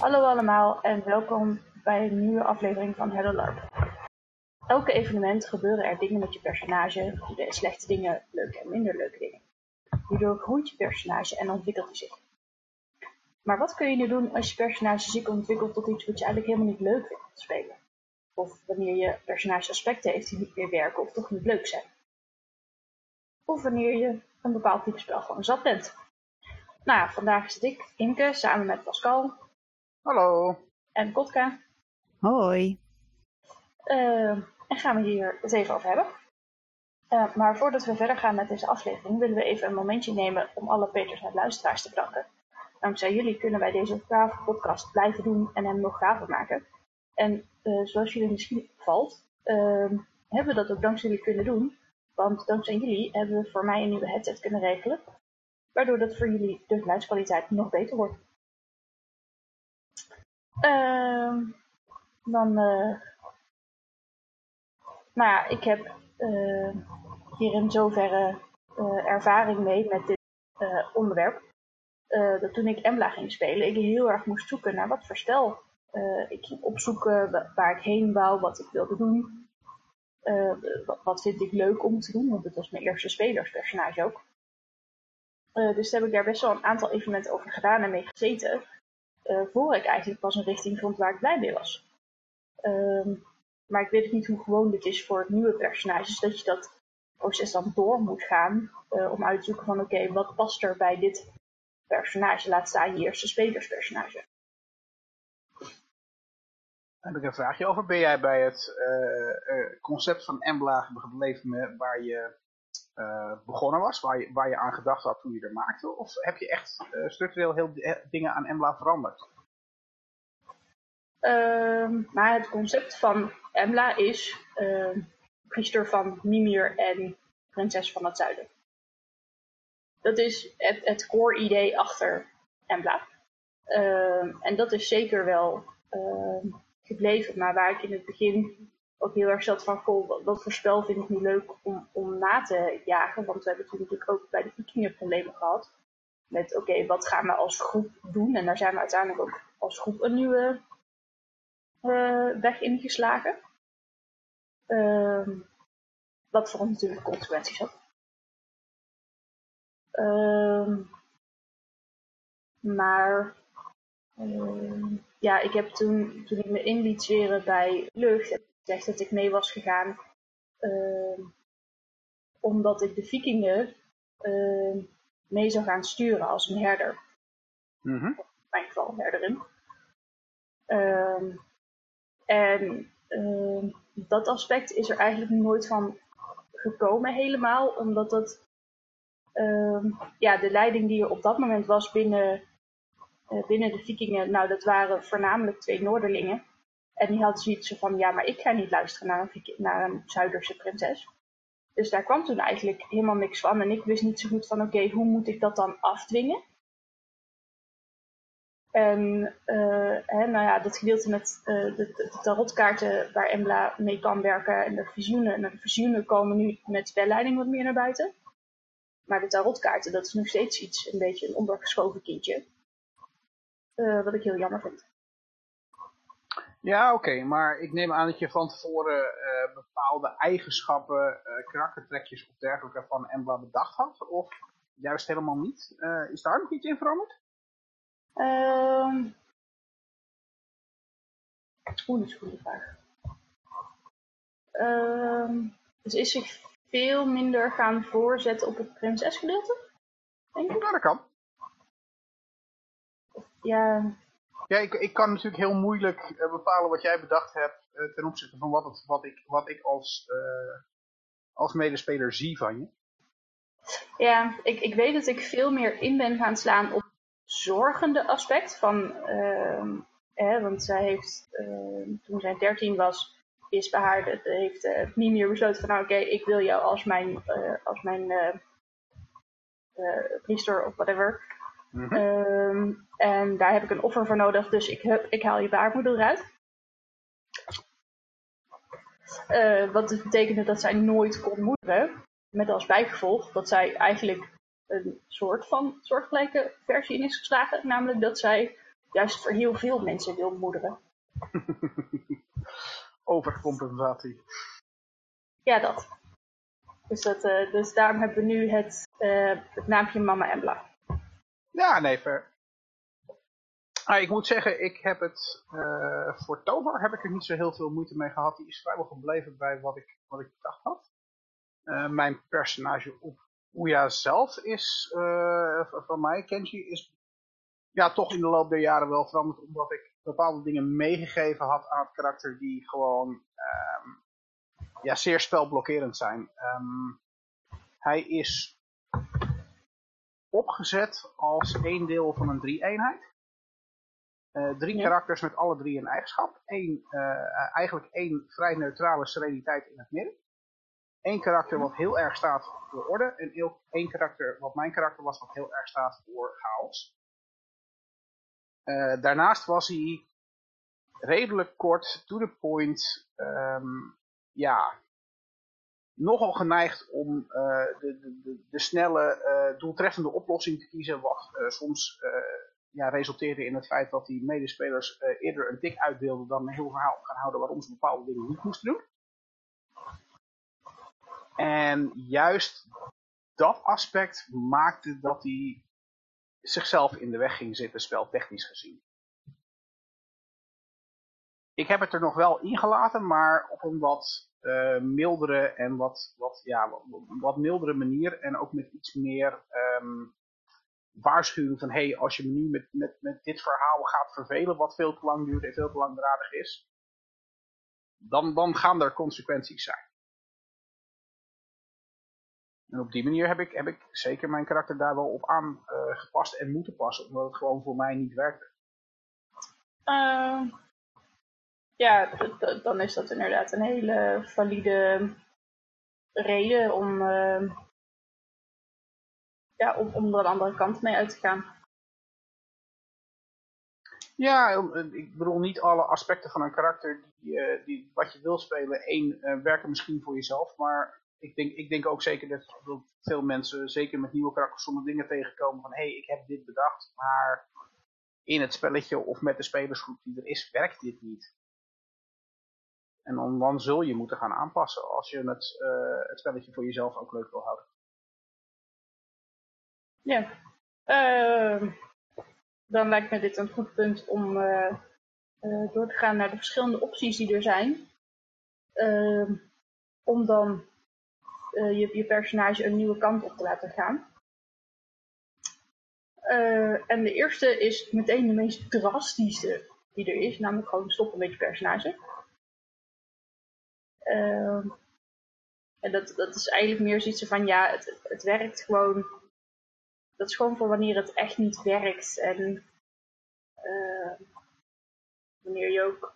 Hallo allemaal en welkom bij een nieuwe aflevering van Hello LARP. Elke evenement gebeuren er dingen met je personage, goede slechte dingen, leuke en minder leuke dingen. Hierdoor groeit je personage en ontwikkelt hij zich. Maar wat kun je nu doen als je personage zich ontwikkelt tot iets wat je eigenlijk helemaal niet leuk vindt spelen? Of wanneer je personage aspecten heeft die niet meer werken of toch niet leuk zijn? Of wanneer je een bepaald type spel gewoon zat bent? Nou ja, vandaag zit ik, Imke, samen met Pascal. Hallo. En Kotka. Hoi. Uh, en gaan we hier het even over hebben. Uh, maar voordat we verder gaan met deze aflevering, willen we even een momentje nemen om alle Peters en luisteraars te bedanken. Dankzij jullie kunnen wij deze gave podcast blijven doen en hem nog gaver maken. En uh, zoals jullie misschien opvalt, ehm, hebben we dat ook dankzij jullie kunnen doen. Want dankzij jullie hebben we voor mij een nieuwe headset kunnen regelen. Waardoor dat voor jullie de geluidskwaliteit nog beter wordt. Uh, dan, uh, nou ja, ik heb uh, hier in zoverre uh, ervaring mee met dit onderwerp. dat toen ik Embla ging spelen, ik heel erg moest zoeken naar wat voor ik ging opzoeken waar ik heen wou, wat ik wilde doen. Wat, vind ik leuk om te doen, want het was mijn eerste spelerspersonage ook. dus heb ik daar best wel een aantal evenementen over gedaan en mee gezeten uh, voor ik eigenlijk pas een richting vond waar ik blij mee was. Um, maar ik weet niet hoe gewoon dit is voor nieuwe personages, dat je dat proces dan door moet gaan uh, om uit te zoeken van oké, wat past er bij dit personage, laat staan je eerste spelerspersonage. Daar heb ik een vraagje over. Ben jij bij het uh, concept van Embla gebleven waar je uh, begonnen was, waar je, waar je aan gedacht had toen je er maakte? Of heb je echt uh, structureel heel dingen aan Embla veranderd? Maar het concept van Embla is uh, priester van Mimir en prinses van het zuiden. Dat is het, het core idee achter Embla. Ehm, en dat is zeker wel gebleven, maar waar ik in het begin ook heel erg zat van, goh, wat, voor spel vind ik nu leuk om, om na te jagen. Want we hebben toen natuurlijk ook bij de Vikingen problemen gehad. Met, oké, wat gaan we als groep doen? En daar zijn we uiteindelijk ook als groep een nieuwe uh, weg ingeslagen. Uh, wat voor ons natuurlijk consequenties had. Uh, maar ehm, ja, ik heb toen, toen ik me in liet zweren bij lucht, gezegd dat ik mee was gegaan. Uh, omdat ik de vikingen uh, mee zou gaan sturen als een herder. Mm -hmm. In mijn geval een herderin. Uh, en dat aspect is er eigenlijk nooit van gekomen helemaal. Omdat dat, ja, de leiding die er op dat moment was binnen, uh, binnen de vikingen. Nou, dat waren voornamelijk twee Noorderlingen. En die had zoiets van, ja, maar ik ga niet luisteren naar een, naar een Zuiderse prinses. Dus daar kwam toen eigenlijk helemaal niks van. En ik wist niet zo goed van, oké, hoe moet ik dat dan afdwingen? En uh, hè, nou ja, dat gedeelte met uh, de, tarotkaarten waar Embla mee kan werken en de visioenen. En de visioenen komen nu met spelleiding wat meer naar buiten. Maar de tarotkaarten, dat is nog steeds iets, een beetje een ondergeschoven kindje. Uh, wat ik heel jammer vind. Ja, oké, maar ik neem aan dat je van tevoren uh, bepaalde eigenschappen, uh, karaktertrekjes of dergelijke van Embla bedacht had, of juist helemaal niet. Uh, is daar nog iets in veranderd? Um... Oeh, dat is een goede vraag. Um, dus is zich veel minder gaan voorzetten op het prinsesgedeelte? Denk ik? Ja, dat kan. Ja, ja, ik, kan natuurlijk heel moeilijk uh, bepalen wat jij bedacht hebt uh, ten opzichte van wat, het, wat, ik, wat ik als, uh, als medespeler zie van je. Ja, ik, ik weet dat ik veel meer in ben gaan slaan op zorgende aspect van, eh, want zij heeft, toen zij 13 was, is bij haar, heeft uh, besloten van, nou oké, ik wil jou als mijn, als mijn priester of whatever. Mm -hmm. um, en daar heb ik een offer voor nodig, dus ik, heb, ik haal je baarmoeder eruit. Uh, wat dus betekende dat zij nooit kon moederen. Met als bijgevolg dat zij eigenlijk een soort van soortgelijke versie in is geslagen. Namelijk dat zij juist voor heel veel mensen wil moederen. Overcompensatie. Ja, dat. Dus, dat, uh, dus daarom hebben we nu het, uh, het naampje Mama Embla. Ja, nee, ver. Ah, ik moet zeggen, ik heb het uh, voor Tovar heb ik er niet zo heel veel moeite mee gehad. Die is vrijwel gebleven bij wat ik, wat ik gedacht had. mijn personage op Ouya zelf is, van mij, Kenji, is ja, toch in de loop der jaren wel veranderd. Omdat ik bepaalde dingen meegegeven had aan het karakter die gewoon um, ja, zeer spelblokkerend zijn. Um, hij is opgezet als één deel van een drie-eenheid. Uh, drie karakters met alle drie een eigenschap. Eén, uh, eigenlijk één vrij neutrale sereniteit in het midden. Eén karakter wat heel erg staat voor orde. En één karakter wat mijn karakter was wat heel erg staat voor chaos. Uh, daarnaast was hij redelijk kort, to the point, um, ja, nogal geneigd om uh, de, de, de, snelle, uh, doeltreffende oplossing te kiezen, wat soms ja, resulteerde in het feit dat die medespelers eerder een tik uitdeelden dan een heel verhaal gaan houden waarom ze bepaalde dingen niet moesten doen. En juist dat aspect maakte dat hij zichzelf in de weg ging zitten, speltechnisch gezien. Ik heb het er nog wel ingelaten, maar op een wat uh, mildere en wat, wat, ja, wat, mildere manier. En ook met iets meer um, waarschuwing van, hey, als je me nu met, met, met dit verhaal gaat vervelen, wat veel te lang duurt en veel te langdradig is, dan, dan gaan er consequenties zijn. En op die manier heb ik, heb ik zeker mijn karakter daar wel op aangepast uh, en moeten passen, omdat het gewoon voor mij niet werkte. Uh, ja, dan is dat inderdaad een hele valide reden om, uh, ja, om, om er een andere kant mee uit te gaan. Ja, ik bedoel niet alle aspecten van een karakter die, uh, die wat je wil spelen, één, werken misschien voor jezelf, maar ik denk, ik denk ook zeker dat, veel mensen, zeker met nieuwe karakters, sommige dingen tegenkomen van hé, hey, ik heb dit bedacht, maar in het spelletje of met de spelersgroep die er is, werkt dit niet. En dan, zul je moeten gaan aanpassen als je het, uh, het spelletje voor jezelf ook leuk wil houden. Ja, uh, dan lijkt me dit een goed punt om uh, door te gaan naar de verschillende opties die er zijn. Ehm, om dan je, je personage een nieuwe kant op te laten gaan. En de eerste is meteen de meest drastische die er is, namelijk gewoon stoppen met je personage. Uh, en dat, dat is eigenlijk meer zoiets van, ja, het, het werkt gewoon. Dat is gewoon voor wanneer het echt niet werkt. En uh, wanneer je ook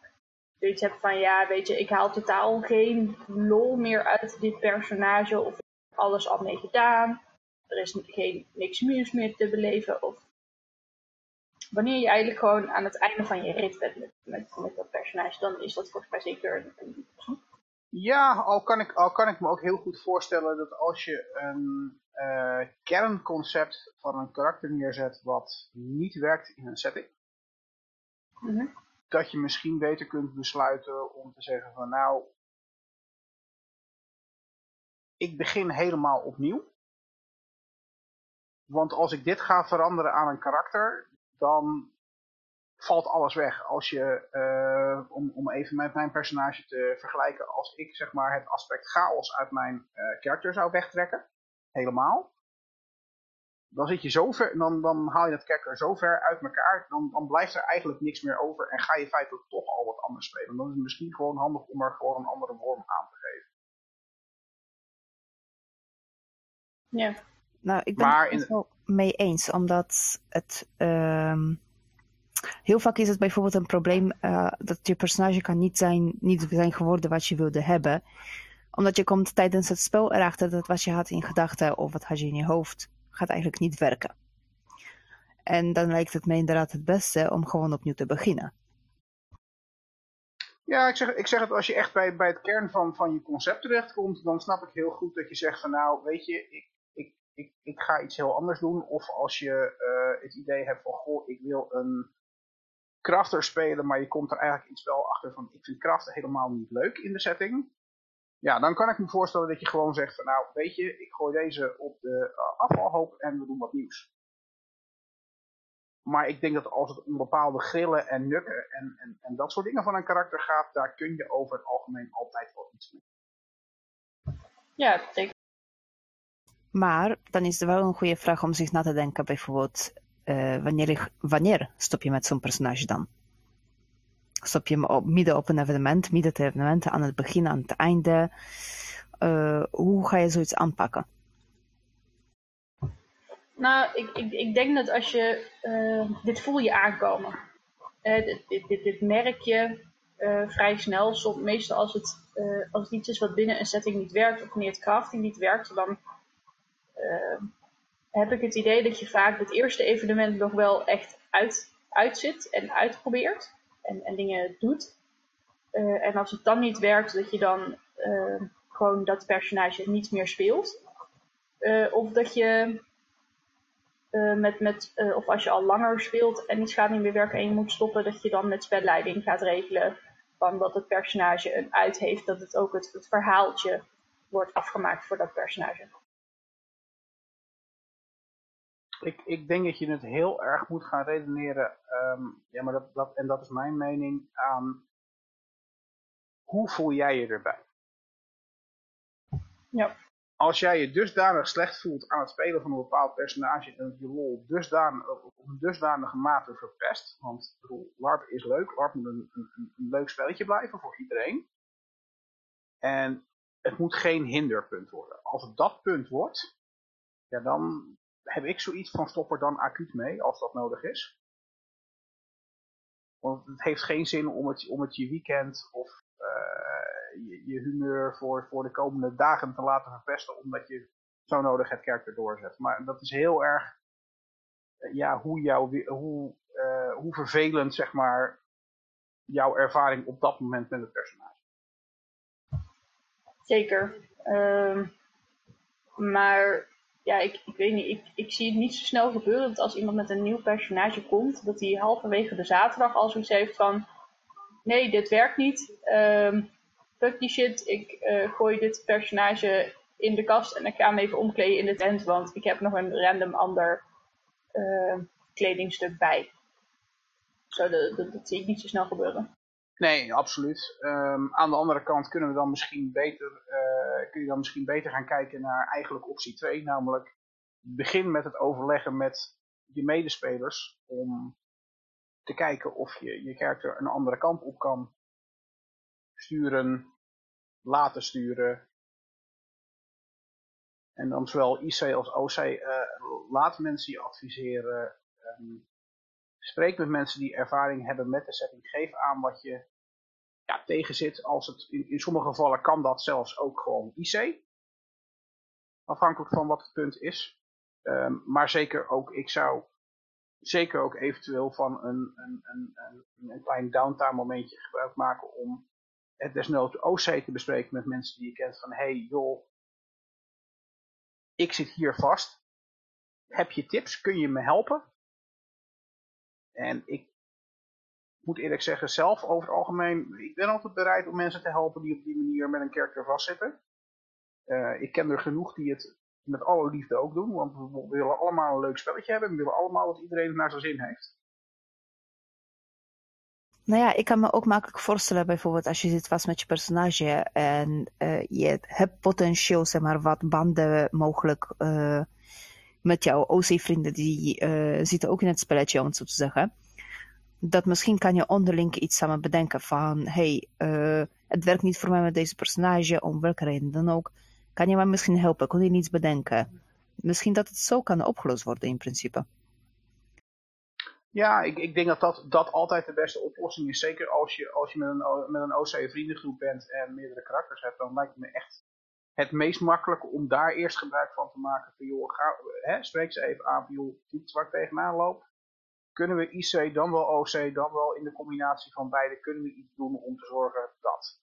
zoiets hebt van, ja, weet je, ik haal totaal geen lol meer uit dit personage. Of ik heb alles al mee gedaan. Er is geen, niks nieuws meer te beleven. Of wanneer je eigenlijk gewoon aan het einde van je rit bent met, met, met dat personage, dan is dat volgens mij zeker een, een ja, al kan, ik, al kan ik me ook heel goed voorstellen dat als je een uh, kernconcept van een karakter neerzet wat niet werkt in een setting, mm -hmm dat je misschien beter kunt besluiten om te zeggen van nou, ik begin helemaal opnieuw. Want als ik dit ga veranderen aan een karakter, dan valt alles weg. Als je, uh, om, om even met mijn personage te vergelijken, als ik zeg maar het aspect chaos uit mijn uh, karakter zou wegtrekken, helemaal, dan zit je zo ver, dan, dan haal je het kekker zo ver uit elkaar, dan, dan blijft er eigenlijk niks meer over en ga je feitelijk toch al wat anders spelen. Dan is het misschien gewoon handig om er gewoon een andere vorm aan te geven. Ja. Nou, ik ben het er wel mee eens, omdat het... Uh, heel vaak is het bijvoorbeeld een probleem uh, dat je personage kan niet zijn, niet zijn geworden wat je wilde hebben. Omdat je komt tijdens het spel erachter dat wat je had in gedachten of wat had je in je hoofd gaat eigenlijk niet werken. En dan lijkt het mij inderdaad het beste om gewoon opnieuw te beginnen. Ja, ik zeg, ik zeg het als je echt bij, bij het kern van, van je concept terechtkomt, dan snap ik heel goed dat je zegt van nou, weet je, ik, ik, ik, ik ga iets heel anders doen. Of als je uh, het idee hebt van, goh, ik wil een crafter spelen, maar je komt er eigenlijk in het spel achter van ik vind craften helemaal niet leuk in de setting. Ja, dan kan ik me voorstellen dat je gewoon zegt van nou weet je, ik gooi deze op de uh, afvalhoop en we doen wat nieuws. Maar ik denk dat als het om bepaalde grillen en nukken en, en, en dat soort dingen van een karakter gaat, daar kun je over het algemeen altijd wel iets mee. Ja, zeker. Maar dan is er wel een goede vraag om zich na te denken, bijvoorbeeld, uh, wanneer, stop je met zo'n personage dan? Stop je midden op een evenement, midden het evenement, aan het begin, aan het einde? Uh, hoe ga je zoiets aanpakken? Nou, ik, ik, ik denk dat als je, uh, dit voel je aankomen. dit, dit, dit, dit merk je vrij snel. Meestal als het, als het iets is wat binnen een setting niet werkt, of wanneer het crafting niet werkt, dan heb ik het idee dat je vaak het eerste evenement nog wel echt uit, uitzit en uitprobeert en, en dingen doet. Uh, en als het dan niet werkt, dat je dan uh, gewoon dat personage niet meer speelt. Uh, of dat je met, met of als je al langer speelt en iets gaat niet meer werken en je moet stoppen, dat je dan met spelleiding gaat regelen van dat het personage een uit heeft, dat het ook het verhaaltje wordt afgemaakt voor dat personage ik, ik denk dat je het heel erg moet gaan redeneren, um, ja, maar dat, dat, en dat is mijn mening, aan hoe voel jij je erbij? Ja. Als jij je dusdanig slecht voelt aan het spelen van een bepaald personage en je lol dusdanig, op een dusdanige mate verpest, want bedoel, LARP is leuk, LARP moet een, een, een leuk spelletje blijven voor iedereen. En het moet geen hinderpunt worden. Als het dat punt wordt, ja, dan, heb ik zoiets van stop er dan acuut mee, als dat nodig is. Want het heeft geen zin om het, om het je weekend of uh, je, je, humeur voor, voor de komende dagen te laten verpesten, omdat je zo nodig het karakter doorzet. Maar dat is heel erg uh, ja, hoe, jou, hoe, uh, hoe vervelend zeg maar, jouw ervaring op dat moment met het personage. Zeker. Uh, maar ja, ik, ik weet niet, ik, ik zie het niet zo snel gebeuren dat als iemand met een nieuw personage komt, dat hij halverwege de zaterdag al zoiets heeft van, nee, dit werkt niet, um, fuck die shit, ik uh, gooi dit personage in de kast en ik ga hem even omkleden in de tent, want ik heb nog een random ander uh, kledingstuk bij. Zo, dat, dat zie ik niet zo snel gebeuren. Nee, absoluut. Um, aan de andere kant kunnen we dan misschien beter, uh, kun je dan misschien beter gaan kijken naar eigenlijk optie 2, namelijk begin met het overleggen met je medespelers om te kijken of je je karakter een andere kant op kan sturen, laten sturen. En dan zowel IC als OC uh, laat mensen adviseren. Um, Spreek met mensen die ervaring hebben met de setting. Geef aan wat je ja, tegenzit. Als het, in, in sommige gevallen kan dat zelfs ook gewoon IC. Afhankelijk van wat het punt is. Um, maar zeker ook, ik zou zeker ook eventueel van een, een, een, een klein downtime momentje gebruik maken om het desnoods OC te bespreken met mensen die je kent van hey joh, ik zit hier vast. Heb je tips? Kun je me helpen? En ik moet eerlijk zeggen, zelf over het algemeen, ik ben altijd bereid om mensen te helpen die op die manier met een karakter vastzitten. Uh, ik ken er genoeg die het met alle liefde ook doen, want we willen allemaal een leuk spelletje hebben en we willen allemaal dat iedereen het naar zijn zin heeft. Nou ja, ik kan me ook makkelijk voorstellen, bijvoorbeeld als je zit vast met je personage en uh, je hebt potentieel, zeg maar, wat banden mogelijk uh, met jouw OC-vrienden, die uh, zitten ook in het spelletje, om het zo te zeggen. Dat misschien kan je onderling iets samen bedenken van, hey, uh, het werkt niet voor mij met deze personage, om welke reden dan ook. Kan je mij misschien helpen? Kun je iets bedenken? Misschien dat het zo kan opgelost worden in principe. Ja, ik, ik denk dat, dat dat altijd de beste oplossing is. Zeker als je, als je met een, met een OC vriendengroep bent en meerdere karakters hebt, dan lijkt het me echt het meest makkelijke om daar eerst gebruik van te maken. Van, joh, ga, hè, spreek ze even aan van, joh, iets waar ik tegenaan loop. Kunnen we IC, dan wel OC, dan wel in de combinatie van beide, kunnen we iets doen om te zorgen dat.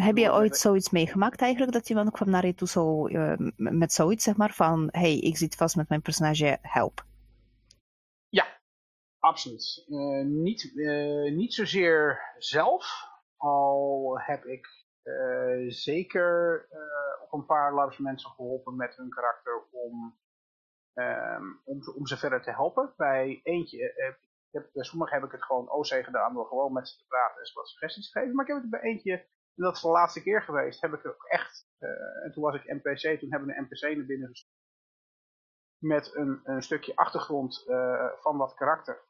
Heb je ooit zoiets meegemaakt eigenlijk, dat iemand kwam naar je toe zo, uh, met zoiets, zeg maar, van, hey, ik zit vast met mijn personage, help? absoluut. Uh, niet, uh, niet zozeer zelf, al heb ik uh, zeker op een paar large mensen geholpen met hun karakter om, um, om, om ze verder te helpen. Bij eentje, heb, bij sommigen heb ik het gewoon OC gedaan door gewoon met ze te praten en ze wat suggesties te geven. Maar ik heb het bij eentje, en dat is de laatste keer geweest, heb ik ook echt, en toen was ik NPC, toen hebben we een NPC naar binnen gestuurd met een, een stukje achtergrond uh, van dat karakter.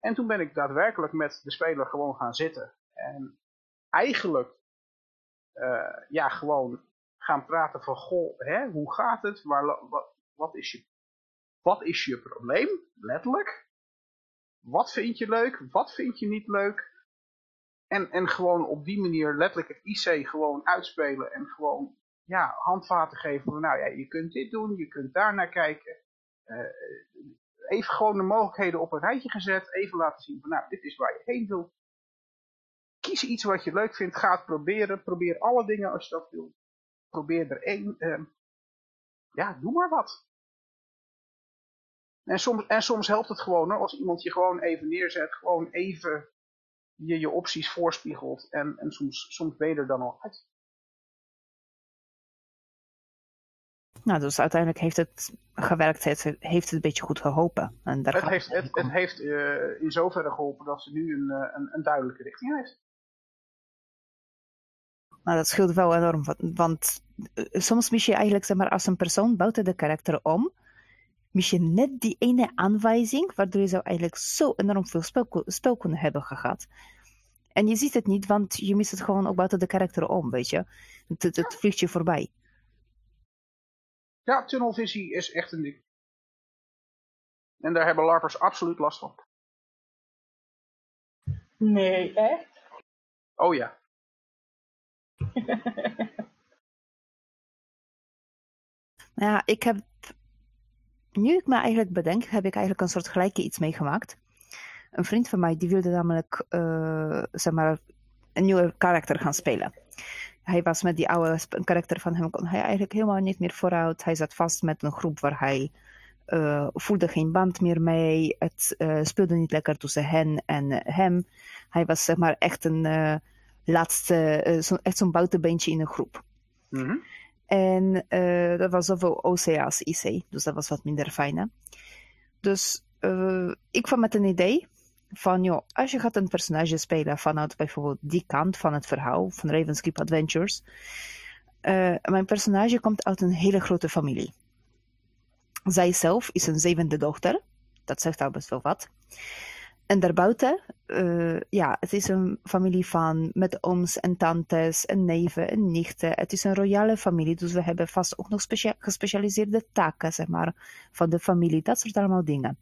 En toen ben ik daadwerkelijk met de speler gewoon gaan zitten. En eigenlijk, uh, ja, gewoon gaan praten van, goh, hè, hoe gaat het? Waar, wat, wat, is je, wat is je probleem? Letterlijk. Wat vind je leuk? Wat vind je niet leuk? En, en gewoon op die manier letterlijk het IC gewoon uitspelen en gewoon ja, handvaten geven. Van, nou ja, je kunt dit doen, je kunt daar naar kijken. Uh, even gewoon de mogelijkheden op een rijtje gezet. Even laten zien van, nou, dit is waar je heen wil. Kies iets wat je leuk vindt. Ga het proberen. Probeer alle dingen als je dat wil. Probeer er één. Uh, ja, doe maar wat. En soms, en soms helpt het gewoon hoor, als iemand je gewoon even neerzet. Gewoon even je je opties voorspiegelt. En, en soms, soms ben je er dan al uit. Nou, dus uiteindelijk heeft het gewerkt, het heeft het een beetje goed geholpen. En daar het, heeft, het, het heeft uh, in zoverre geholpen dat ze nu een, eh, een, een duidelijke richting heeft. Nou, dat scheelt wel enorm, want uh, soms mis je eigenlijk, zeg maar, als een persoon buiten de karakter om, mis je net die ene aanwijzing, waardoor je zou eigenlijk zo enorm veel spel, spel kunnen hebben gehad. En je ziet het niet, want je mist het gewoon ook buiten de karakter om, weet je. Het, het, het vliegt je voorbij. Ja, tunnelvisie is echt een ding. En daar hebben larpers absoluut last van. Nee, echt? Oh ja. nou ja, ik heb... Nu ik me eigenlijk bedenk, heb ik eigenlijk een soort gelijke iets meegemaakt. Een vriend van mij, die wilde namelijk, uh, zeg maar, een nieuwe karakter gaan spelen hij was met die oude karakter van hem, kon hij eigenlijk helemaal niet meer vooruit. Hij zat vast met een groep waar hij uh, voelde geen band meer mee. Het uh, speelde niet lekker tussen hen en hem. Hij was zeg maar echt een laatste, zo, echt zo'n buitenbeentje in een groep. Mm -hmm. En dat was zoveel OC als IC, dus dat was wat minder fijn. Dus ik kwam met een idee van, joh, als je gaat een personage spelen vanuit bijvoorbeeld die kant van het verhaal, van Ravenskeep Adventures, uh, mijn personage komt uit een hele grote familie. Zij zelf is een zevende dochter, dat zegt al best wel wat. En daarbuiten, uh, ja, het is een familie van met ooms en tantes en neven en nichten. Het is een royale familie, dus we hebben vast ook nog gespecialiseerde taken, zeg maar, van de familie. Dat soort allemaal dingen.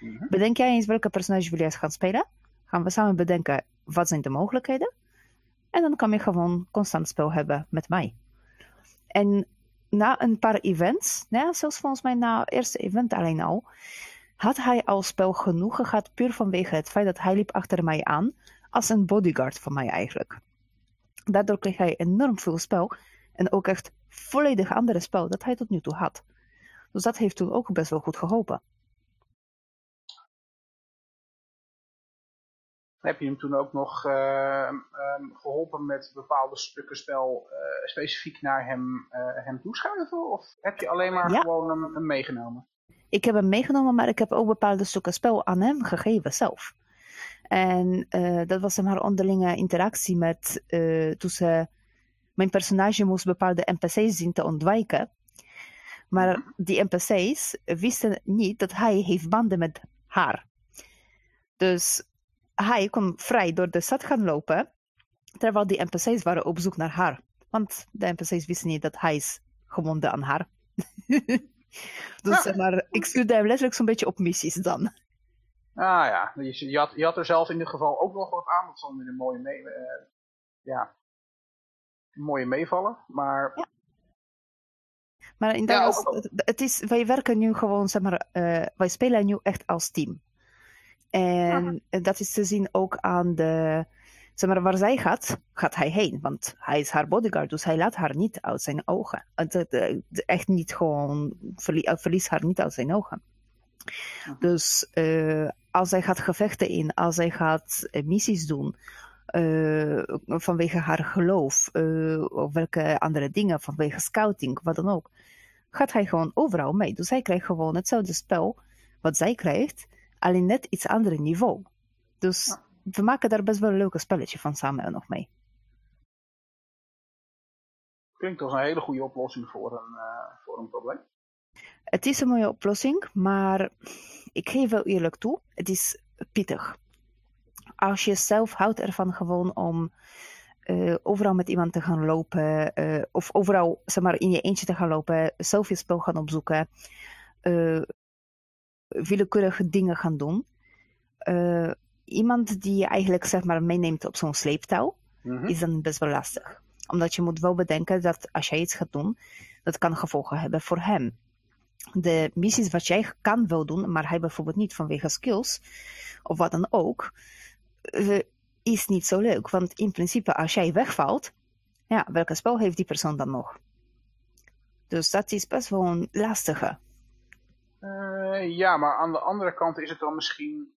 Mhm. Bedenk jij eens welke personage wil jij gaan spelen? Gaan we samen bedenken wat zijn de mogelijkheden? En dan kan je gewoon constant spel hebben met mij. En na een paar events, ja, zelfs volgens mij na het eerste event alleen al, had hij al spel genoeg gehad, puur vanwege het feit dat hij liep achter mij aan, als een bodyguard van mij eigenlijk. Daardoor kreeg hij enorm veel spel en ook echt volledig andere spel dat hij tot nu toe had. Dus dat heeft toen ook best wel goed geholpen. heb je hem toen ook nog uh, um, geholpen met bepaalde stukken spel uh, specifiek naar hem, uh, hem toeschuiven? Of heb je alleen maar gewoon hem, hem, meegenomen? Ik heb hem meegenomen, maar ik heb ook bepaalde stukken spel aan hem gegeven zelf. En dat was een maar onderlinge interactie met tussen mijn personage moest bepaalde NPC's zien te ontwijken. Maar mhm. die NPC's wisten niet dat hij heeft banden met haar. Dus hij kon vrij door de stad gaan lopen, terwijl die NPC's waren op zoek naar haar. Want de NPC's wisten niet dat hij is gebonden aan haar. dus zeg maar, ik stuurde hem letterlijk zo'n beetje op missies dan. Ah ja, je, je, had, je had er zelf in ieder geval ook nog wat aan. Dat zal een mooie, mee, uh, ja, een mooie meevallen. Maar ja. Maar inderdaad, ja, het, het, is, wij werken nu gewoon, zeg maar, uh, wij spelen nu echt als team. En dat is te zien ook aan de, zeg maar, waar zij gaat, gaat hij heen. Want hij is haar bodyguard, dus hij laat haar niet uit zijn ogen. Echt niet gewoon, verlies haar niet uit zijn ogen. Dus uh, als zij gaat gevechten in, als zij gaat missies doen, uh, vanwege haar geloof, of welke andere dingen, vanwege scouting, wat dan ook, gaat hij gewoon overal mee. Dus hij krijgt gewoon hetzelfde spel wat zij krijgt, alleen net iets andere niveau. Dus we maken daar best wel een leuke spelletje van samen nog mee. Klinkt als een hele goede oplossing voor een, uh, voor een probleem. Het is een mooie oplossing, maar ik geef wel eerlijk toe, het is pittig. Als je zelf houdt ervan gewoon om uh, overal met iemand te gaan lopen, uh, of overal zeg maar, in je eentje te gaan lopen, zelf je spel gaan opzoeken, uh, willekeurige dingen gaan doen. Iemand die je eigenlijk zeg maar, meeneemt op zo'n sleeptouw, mm -hmm. is dan best wel lastig. Omdat je moet wel bedenken dat als jij iets gaat doen, dat kan gevolgen hebben voor hem. De missies wat jij kan wel doen, maar hij bijvoorbeeld niet vanwege skills, of wat dan ook, is niet zo leuk. Want in principe, als jij wegvalt, ja, welke spel heeft die persoon dan nog? Dus dat is best wel een lastige. Uh, ja, maar aan de andere kant is het dan misschien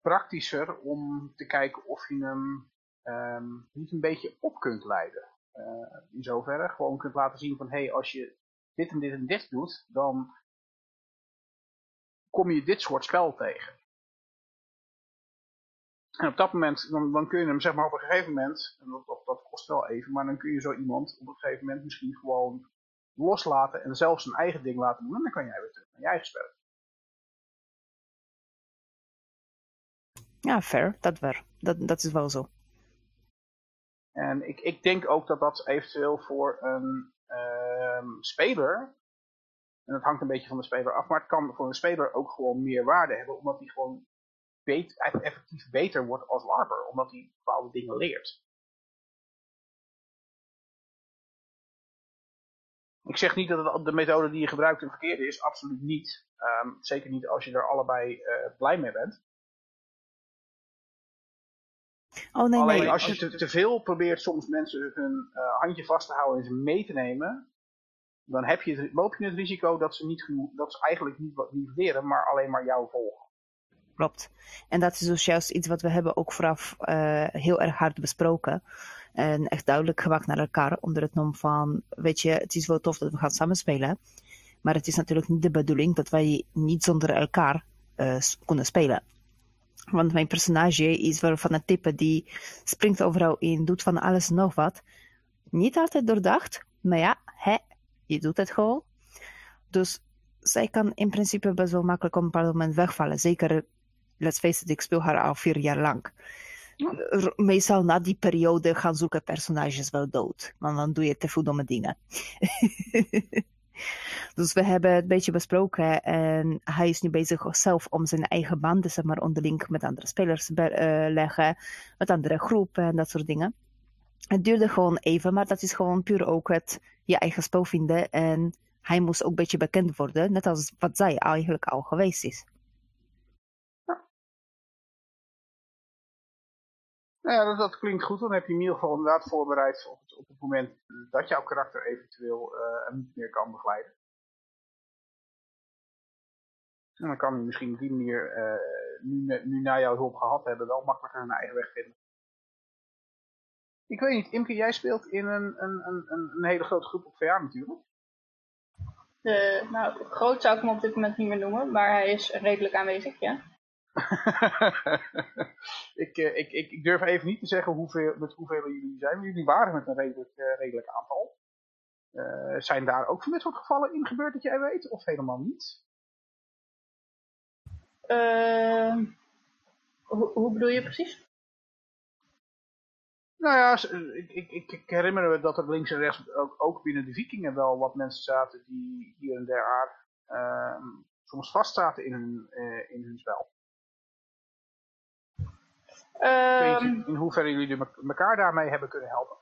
praktischer om te kijken of je hem um, niet een beetje op kunt leiden. Uh, in zoverre gewoon kunt laten zien van, hé, hey, als je dit en dit en dit doet, dan kom je dit soort spel tegen. En op dat moment, dan, dan kun je hem zeg maar op een gegeven moment, en dat, dat, dat, kost wel even, maar dan kun je zo iemand op een gegeven moment misschien gewoon loslaten en zelfs zijn eigen ding laten doen. En dan kan jij weer terug naar je eigen spel. Ja, fair. Dat, waar. dat, dat is wel zo. En ik, ik denk ook dat dat eventueel voor een uh, speler, en dat hangt een beetje van de speler af, maar het kan voor een speler ook gewoon meer waarde hebben, omdat hij gewoon effectief beter wordt als LARPer, omdat hij bepaalde dingen leert. Ik zeg niet dat de methode die je gebruikt een verkeerde is, absoluut niet. Um, zeker niet als je er allebei uh, blij mee bent. Oh, nee, Alleen nee. als je te, te, veel probeert soms mensen hun uh, handje vast te houden en ze mee te nemen, dan heb je, loop je het risico dat ze, niet genoeg, dat ze eigenlijk niet wat niet leren, maar alleen maar jou volgen. Klopt. En dat is dus juist iets wat we hebben ook vooraf uh, heel erg hard besproken. En echt duidelijk gemaakt naar elkaar onder het nom van, weet je, het is wel tof dat we gaan samenspelen. Maar het is natuurlijk niet de bedoeling dat wij niet zonder elkaar uh, kunnen spelen. Want mijn personage is wel van het type die springt overal in, doet van alles en nog wat. Niet altijd doordacht, maar ja, hè, je doet het gewoon. Dus zij kan in principe best wel makkelijk op een bepaald moment wegvallen. Zeker let's face it, ik speel haar al vier jaar lang. Ja. Meestal na die periode gaan zoeken personages wel dood. Want dan doe je te veel domme dingen. dus we hebben het een beetje besproken. En hij is nu bezig zelf om zijn eigen banden zeg maar, onderling met andere spelers te uh, leggen. Met andere groepen en dat soort dingen. Het duurde gewoon even, maar dat is gewoon puur ook het je eigen spel vinden. En hij moest ook een beetje bekend worden. Net als wat zij eigenlijk al geweest is. Nou ja, dat, dat, klinkt goed. Dan heb je in ieder geval inderdaad voorbereid op het, op het moment dat jouw karakter eventueel uh, niet meer kan begeleiden. En dan kan hij misschien op die manier, uh, nu, nu na jouw hulp gehad hebben, wel makkelijker zijn eigen weg vinden. Ik weet niet, Imke, jij speelt in een, een, een, een hele grote groep op VA natuurlijk. De, nou, groot zou ik hem op dit moment niet meer noemen, maar hij is redelijk aanwezig, ja. ik, uh, ik, ik, ik, durf even niet te zeggen hoeveel, met hoeveel jullie zijn. Maar jullie waren met een redelijk, uh, redelijk aantal. Uh, zijn daar ook van dit soort gevallen in gebeurd dat jij weet? Of helemaal niet? Hoe, hoe, bedoel je precies? Nou ja, ik, ik, ik, herinner me dat er links en rechts ook, ook binnen de vikingen wel wat mensen zaten die hier en daar ehm, soms vast zaten in hun, in hun spel. Um, in hoeverre jullie elkaar daarmee hebben kunnen helpen?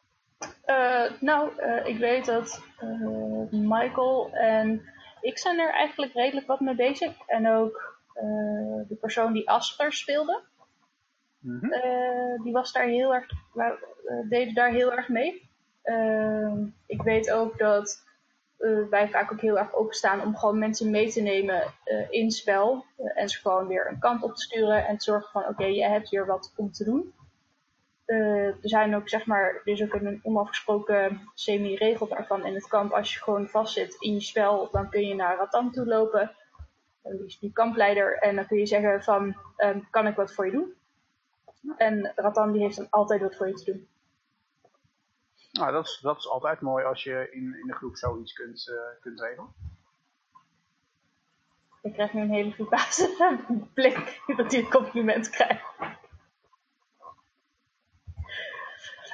Uh, nou, uh, ik weet dat uh, Michael en ik zijn er eigenlijk redelijk wat mee bezig. En ook de persoon die Asper speelde. Mm -hmm. die was daar heel erg, deed daar heel erg mee. Ehm, ik weet ook dat wij vaak ook heel erg openstaan om gewoon mensen mee te nemen in het spel. en ze gewoon weer een kant op te sturen en te zorgen van oké, je hebt hier wat om te doen. er zijn ook zeg maar, is ook een onafgesproken semi-regel daarvan in het kamp. Als je gewoon vastzit in je spel, dan kun je naar Ratan toe lopen. Die is die kampleider. En dan kun je zeggen van, ehm, kan ik wat voor je doen? En Ratan die heeft dan altijd wat voor je te doen. Nou, dat is, dat is altijd mooi als je in, in de groep zoiets kunt, uh, kunt regelen. Ik krijg nu een hele verbaasde blik dat hij een compliment krijgt.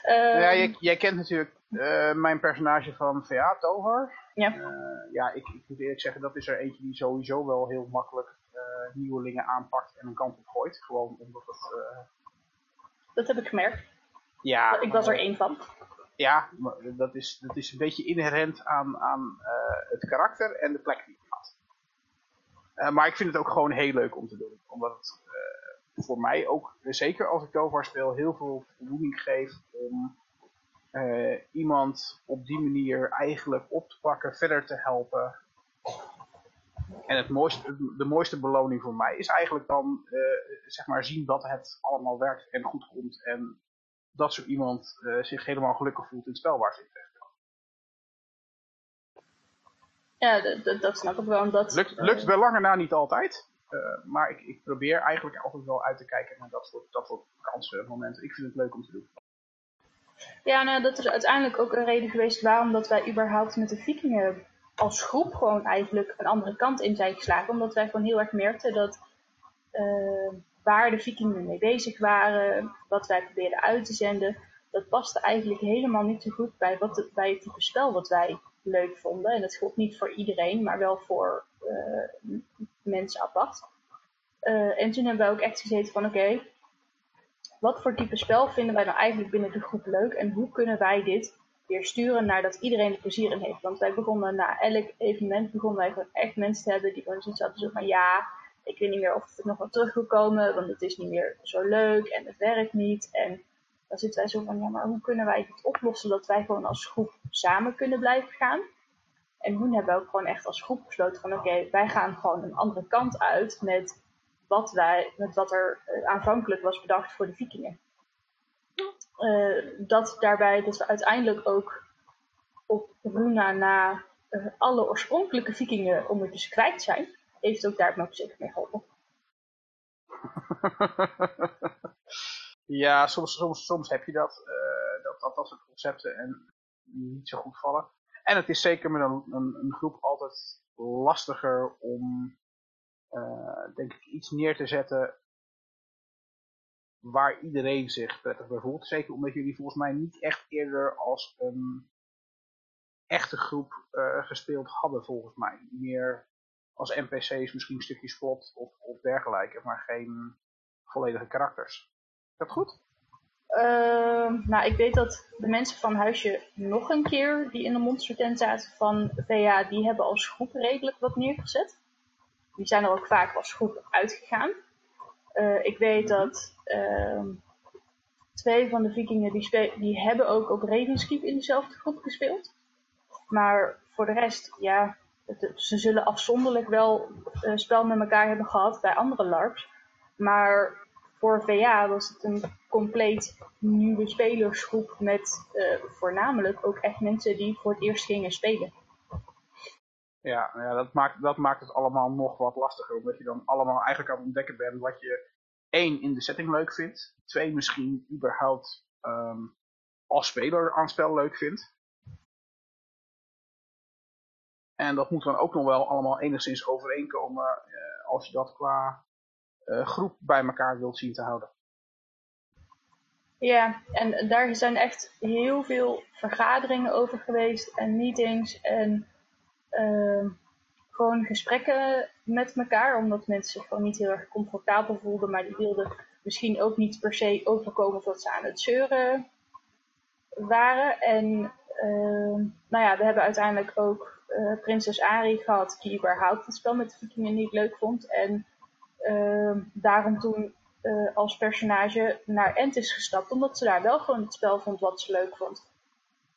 Uh, ja, jij, jij, kent natuurlijk uh, mijn personage van VA, Tovar. Ja. Uh, ja, ik, ik, moet eerlijk zeggen, dat is er eentje die sowieso wel heel makkelijk nieuwelingen aanpakt en een kant op gooit. Gewoon omdat het... Dat heb ik gemerkt. Ja. Ik was er één van. Ja, dat is, dat is een beetje inherent aan, aan het karakter en de plek die je had. maar ik vind het ook gewoon heel leuk om te doen. Omdat het voor mij ook, zeker als ik Tovar speel, heel veel voldoening geeft om iemand op die manier eigenlijk op te pakken, verder te helpen. En het mooiste, de mooiste beloning voor mij is eigenlijk dan zeg maar zien dat het allemaal werkt en goed komt. En dat zo iemand uh, zich helemaal gelukkig voelt in het spel waar ze in terecht Ja, dat, snap ik wel. Omdat, lukt, lukt wel langer na niet altijd. Uh, maar ik, ik, probeer eigenlijk altijd wel uit te kijken naar dat soort, dat soort kansen, momenten. Ik vind het leuk om te doen. Ja, nou, dat is uiteindelijk ook een reden geweest waarom dat wij überhaupt met de vikingen als groep gewoon eigenlijk een andere kant in zijn geslagen. Omdat wij gewoon heel erg merkten dat uh, waar de vikingen mee bezig waren, wat wij probeerden uit te zenden, dat paste eigenlijk helemaal niet zo goed bij, wat het, bij het type spel wat wij leuk vonden. En dat gold niet voor iedereen, maar wel voor uh, mensen apart. Uh, en toen hebben we ook echt gezeten van oké, wat voor type spel vinden wij nou eigenlijk binnen de groep leuk en hoe kunnen wij dit weer sturen naar dat iedereen er plezier in heeft. Want wij begonnen na elk evenement begonnen wij echt mensen te hebben die gewoon zoiets hadden zo van ja, ik weet niet meer of het nog wel terug wil komen, want het is niet meer zo leuk en het werkt niet. En dan zitten wij zo van ja, maar hoe kunnen wij dit oplossen dat wij gewoon als groep samen kunnen blijven gaan? En toen hebben we ook gewoon echt als groep besloten van oké, wij gaan gewoon een andere kant uit met wat, wij, met wat er uh, aanvankelijk was bedacht voor de vikingen. Uh, dat daarbij, dat we uiteindelijk ook op Runa na uh, alle oorspronkelijke vikingen om het dus kwijt zijn, heeft ook daar ook zeker mee geholpen. ja, soms, soms, soms heb je dat, dat, dat dat soort concepten en niet zo goed vallen. En het is zeker met een, een, groep altijd lastiger om, uh, denk ik, iets neer te zetten waar iedereen zich prettig bij voelt. Zeker omdat jullie volgens mij niet echt eerder als een echte groep uh, gespeeld hadden, volgens mij. Meer als NPC's, misschien stukjes plot of, of dergelijke, maar geen volledige karakters. Is dat goed? Uh, nou, ik weet dat de mensen van Huisje nog een keer die in de monstertent zaten van VA, die hebben als groep redelijk wat neergezet. Die zijn er ook vaak als groep uitgegaan. Uh, ik weet dat uh, twee van de vikingen die, die hebben ook op Ravenskeep in dezelfde groep gespeeld. Maar voor de rest, ja, ze zullen afzonderlijk wel uh, spel met elkaar hebben gehad bij andere LARPs. Maar voor VA was het een compleet nieuwe spelersgroep met uh, voornamelijk ook echt mensen die voor het eerst gingen spelen. Ja, ja dat, maakt, dat maakt het allemaal nog wat lastiger, omdat je dan allemaal eigenlijk aan het ontdekken bent wat je één in de setting leuk vindt, twee misschien überhaupt um, als speler aan spel leuk vindt. En dat moet dan ook nog wel allemaal enigszins overeenkomen uh, als je dat qua uh, groep bij elkaar wilt zien te houden. Ja, en daar zijn echt heel veel vergaderingen over geweest en meetings en uh, gewoon gesprekken met elkaar, omdat mensen zich gewoon niet heel erg comfortabel voelden, maar die wilden misschien ook niet per se overkomen dat ze aan het zeuren waren. En uh, nou ja, we hebben uiteindelijk ook uh, Prinses Ari gehad, die überhaupt het spel met de vikingen niet leuk vond. En uh, daarom toen uh, als personage naar Ent is gestapt, omdat ze daar wel gewoon het spel vond wat ze leuk vond.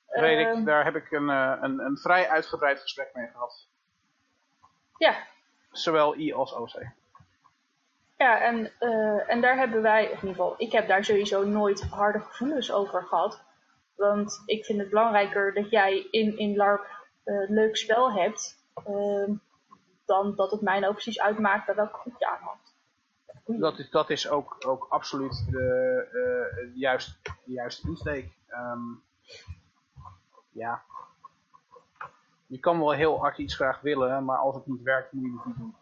Weet ik, ehm, daar heb ik een, een, een vrij uitgebreid gesprek mee gehad. Ja. Zowel I als OC. Ja, en, en daar hebben wij, of in ieder geval, ik heb daar sowieso nooit harde gevoelens over gehad. Want ik vind het belangrijker dat jij in, in LARP leuk spel hebt, ehm, dan dat het mij nou precies uitmaakt welke groep je aan had. Dat is, dat is ook, ook absoluut de, uh, juiste, de juiste insteek. Ehm, ja. Je kan wel heel hard iets graag willen, maar als het niet werkt, moet je het niet doen.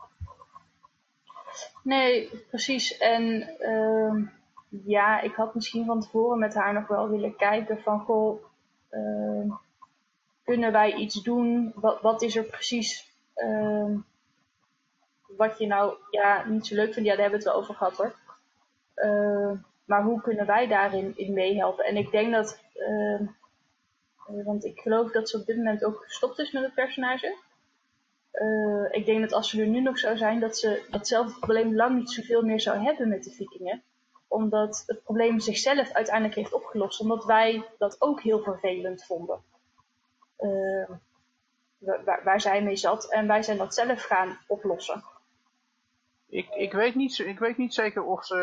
Nee, precies. En uh, ja, ik had misschien van tevoren met haar nog wel willen kijken van, goh, uh, kunnen wij iets doen? Wat, wat is er precies uh, wat je nou ja, niet zo leuk vindt? Ja, daar hebben we het wel over gehad hoor. Uh, maar hoe kunnen wij daarin in meehelpen? En ik denk dat, ehm, eh, want ik geloof dat ze op dit moment ook gestopt is met het personage. Uh, ik denk dat als ze er nu nog zou zijn, dat ze datzelfde probleem lang niet zoveel meer zou hebben met de vikingen omdat het probleem zichzelf uiteindelijk heeft opgelost. Omdat wij dat ook heel vervelend vonden. Uh, waar, waar zij mee zat. En wij zijn dat zelf gaan oplossen. Ik, ik, weet, niet, ik weet niet zeker of ze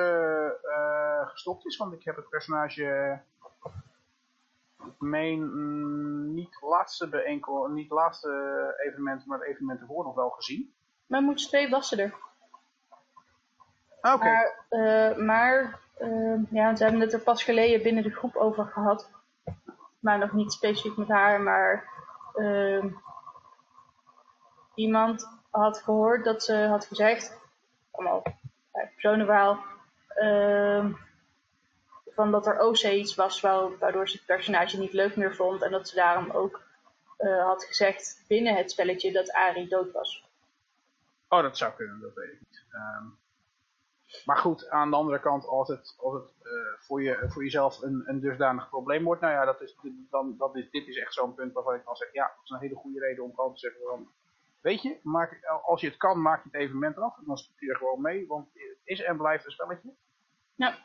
uh, gestopt is. Want ik heb het personage... Ik meen mm, niet laatste bijeenkomst, niet laatste evenement, maar het evenement ervoor nog wel gezien. Maar moet twee wassen er. Ah, oké. Maar, uh, maar uh, ja, ze hebben het er pas geleden binnen de groep over gehad. Maar nog niet specifiek met haar, maar uh, iemand had gehoord dat ze had gezegd, allemaal bij personenverhaal, ehm, van dat er OC iets was waardoor ze het personage niet leuk meer vond en dat ze daarom ook uh, had gezegd binnen het spelletje dat Ari dood was. Oh, dat zou kunnen, dat weet ik niet. Um, maar goed, aan de andere kant, als het, als het uh, voor, je, voor jezelf een, een dusdanig probleem wordt, nou ja, dat is, dan, dat is, dit is echt zo'n punt waarvan ik dan zeg, ja, dat is een hele goede reden om gewoon te zeggen van, weet je, maak, als je het kan, maak je het evenement af en dan stop je er gewoon mee, want het is en blijft een spelletje. Ja.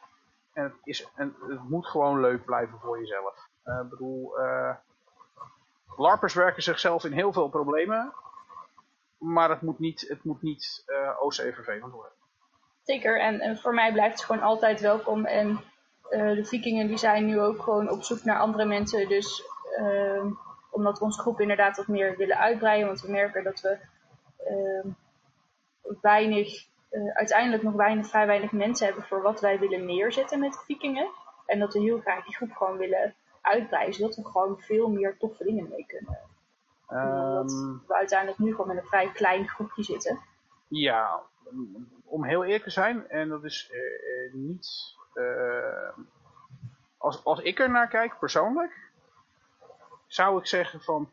En het, is, en het moet gewoon leuk blijven voor jezelf. Uh, ik bedoel, uh, LARPers werken zichzelf in heel veel problemen, maar het moet niet, het moet niet OC vervelend worden. Zeker, en, en voor mij blijft het gewoon altijd welkom. En uh, de vikingen die zijn nu ook gewoon op zoek naar andere mensen. Dus uh, omdat we onze groep inderdaad wat meer willen uitbreiden. Want we merken dat we uh, weinig, uh, uiteindelijk nog weinig, vrij weinig mensen hebben voor wat wij willen neerzetten met de vikingen. En dat we heel graag die groep gewoon willen uitbreiden. Zodat we gewoon veel meer toffe dingen mee kunnen. Um, we uiteindelijk nu gewoon met een vrij klein groepje zitten. Ja, om heel eerlijk te zijn, en dat is uh, niet... Uh, als, als ik er naar kijk, persoonlijk, zou ik zeggen van...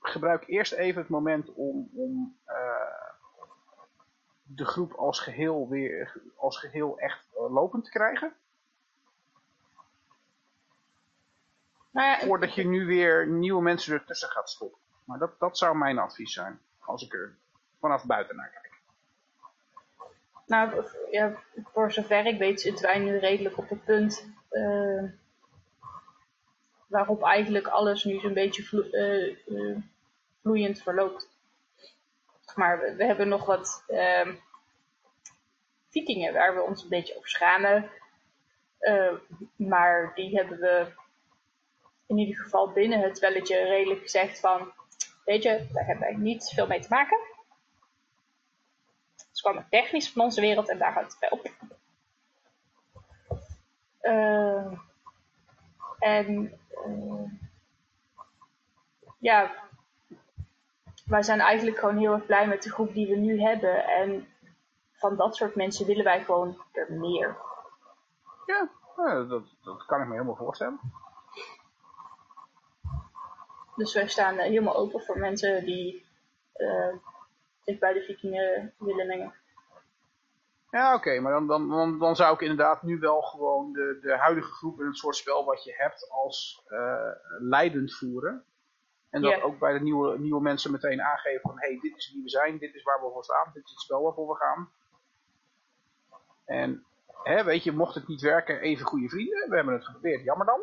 Gebruik eerst even het moment om, om de groep als geheel, weer, als geheel echt lopend te krijgen. Nou ja, Voordat je nu weer nieuwe mensen ertussen gaat stoppen. Maar dat, dat zou mijn advies zijn, als ik er vanaf buiten naar kijk. Nou, ja, voor zover ik weet zitten wij nu redelijk op het punt uh, waarop eigenlijk alles nu zo'n beetje uh, uh, vloeiend verloopt. Maar we, we hebben nog wat ehm, vikingen waar we ons een beetje over schamen. maar die hebben we in ieder geval binnen het welletje redelijk gezegd van, weet je, daar hebben wij niet veel mee te maken kwamen technisch van onze wereld en daar houdt het bij op. Uh, en uh, ja, wij zijn eigenlijk gewoon heel erg blij met de groep die we nu hebben. En van dat soort mensen willen wij gewoon er meer. Ja, dat, dat kan ik me helemaal voorstellen. Dus wij staan helemaal open voor mensen die uh, zich bij de vikingen willen mengen. Ja, oké, maar dan, dan, dan, dan, zou ik inderdaad nu wel gewoon de, de huidige groep in het soort spel wat je hebt als uh, leidend voeren. En dat ook bij de nieuwe, nieuwe mensen meteen aangeven van, hé, hey, dit is wie we zijn, dit is waar we voor staan, dit is het spel waarvoor we gaan. En, hè, weet je, mocht het niet werken, even goede vrienden, we hebben het geprobeerd, jammer dan.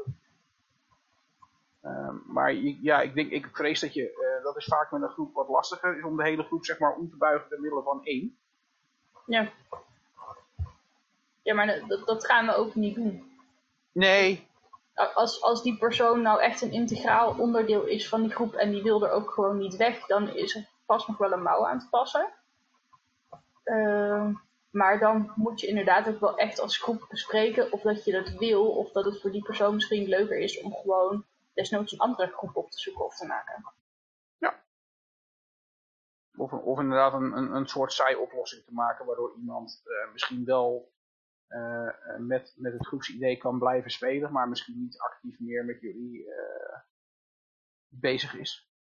Ehm, maar ja, ik denk, ik vrees dat je, dat is vaak met een groep wat lastiger, is om de hele groep zeg maar om te buigen door middel van één. Ja. Ja, maar dat, dat gaan we ook niet doen. Nee. Als, als die persoon nou echt een integraal onderdeel is van die groep en die wil er ook gewoon niet weg, dan is er vast nog wel een mouw aan te passen. Ehm, maar dan moet je inderdaad ook wel echt als groep bespreken of dat je dat wil, of dat het voor die persoon misschien leuker is om gewoon desnoods een andere groep op te zoeken of te maken. Ja. Of, of inderdaad een, een, een soort saai-oplossing te maken, waardoor iemand uh, misschien wel uh, met, met het groepsidee kan blijven spelen, maar misschien niet actief meer met jullie uh, bezig is.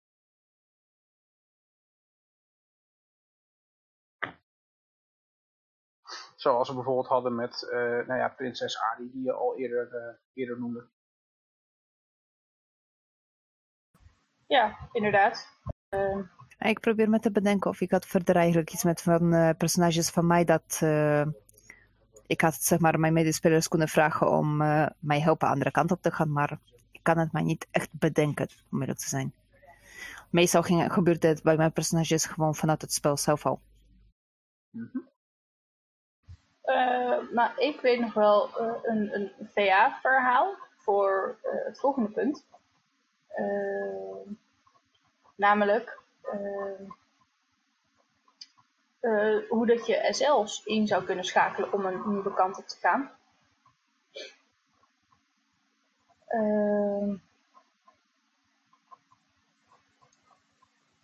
Zoals we bijvoorbeeld hadden met nou ja, prinses Adi, die je al eerder, eerder noemde. Ja, inderdaad. Uh... Ik probeer me te bedenken of ik had verder eigenlijk iets met van uh, personages van mij dat ik had zeg maar mijn medespelers kunnen vragen om mij helpen andere kant op te gaan, maar ik kan het mij niet echt bedenken, om eerlijk te zijn. Meestal ging, gebeurde het bij mijn personages gewoon vanuit het spel zelf al. Mm -hmm. Uh, nou, ik weet nog wel uh, een, een VA-verhaal voor uh, het volgende punt. Namelijk hoe dat je SL's in zou kunnen schakelen om een nieuwe kant op te gaan.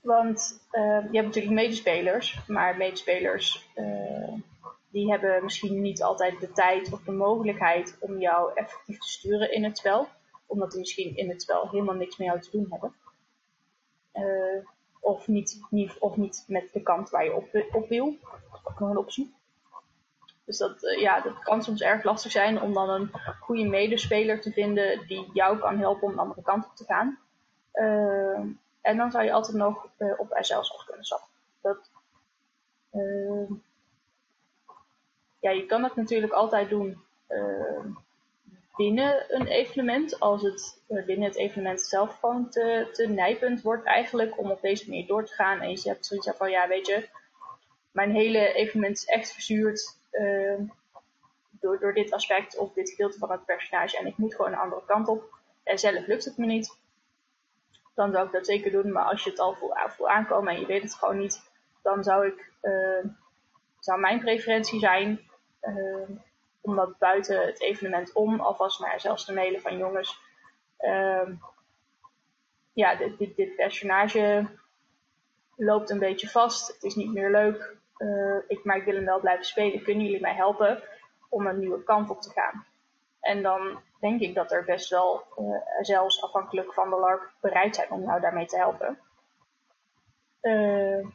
want je hebt natuurlijk medespelers, maar medespelers die hebben misschien niet altijd de tijd of de mogelijkheid om jou effectief te sturen in het spel. Omdat die misschien in het spel helemaal niks met jou te doen hebben. Uh, of, niet, niet, of niet met de kant waar je op, op wil. Dat is ook nog een optie. Dus dat, uh, ja, dat kan soms erg lastig zijn om dan een goede medespeler te vinden die jou kan helpen om de andere kant op te gaan. Uh, en dan zou je altijd nog op SL's af kunnen stappen. Dat, ja, je kan het natuurlijk altijd doen binnen een evenement. Als het uh, binnen het evenement zelf gewoon te, te nijpend wordt eigenlijk om op deze manier door te gaan. En je hebt zoiets van, ja weet je, mijn hele evenement is echt verzuurd uh, door, door dit aspect of dit gedeelte van het personage. En ik moet gewoon een andere kant op. En zelf lukt het me niet. Dan zou ik dat zeker doen. Maar als je het al voelt, aankomen en je weet het gewoon niet, dan zou ik zou mijn preferentie zijn uh, om dat buiten het evenement om alvast maar zelfs van jongens. Uh, ja, dit, dit, dit, personage loopt een beetje vast. Het is niet meer leuk. Uh, ik, maar ik wil hem wel blijven spelen. Kunnen jullie mij helpen om een nieuwe kant op te gaan? En dan denk ik dat er best wel, uh, zelfs afhankelijk van de LARP, bereid zijn om jou daarmee te helpen. Uh,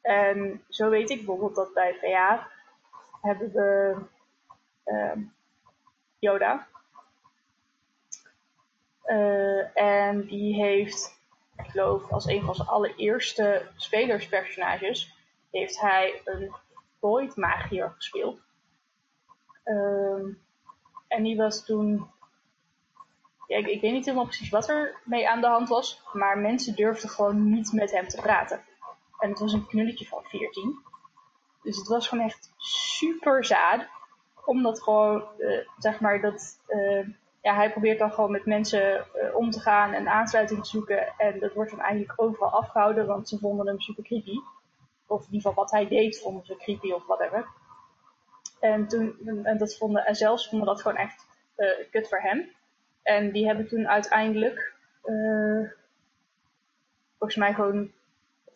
en zo weet ik bijvoorbeeld dat bij VA hebben we Yoda. Uh, en die heeft, ik geloof, als een van zijn allereerste spelerspersonages, heeft hij een Void Magier gespeeld. Uh, en die was toen. Ik, weet niet helemaal precies wat er mee aan de hand was, maar mensen durfden gewoon niet met hem te praten. En het was een knulletje van 14. Dus het was gewoon echt super zaad. Omdat gewoon, uh, zeg maar, dat, uh, ja, hij probeert dan gewoon met mensen uh, om te gaan en aansluiting te zoeken. En dat wordt dan eigenlijk overal afgehouden, want ze vonden hem super creepy. Of in ieder geval wat hij deed vonden ze creepy of whatever. En, toen, en, dat vonden, en zelfs vonden dat gewoon echt kut voor hem. En die hebben toen uiteindelijk, volgens mij gewoon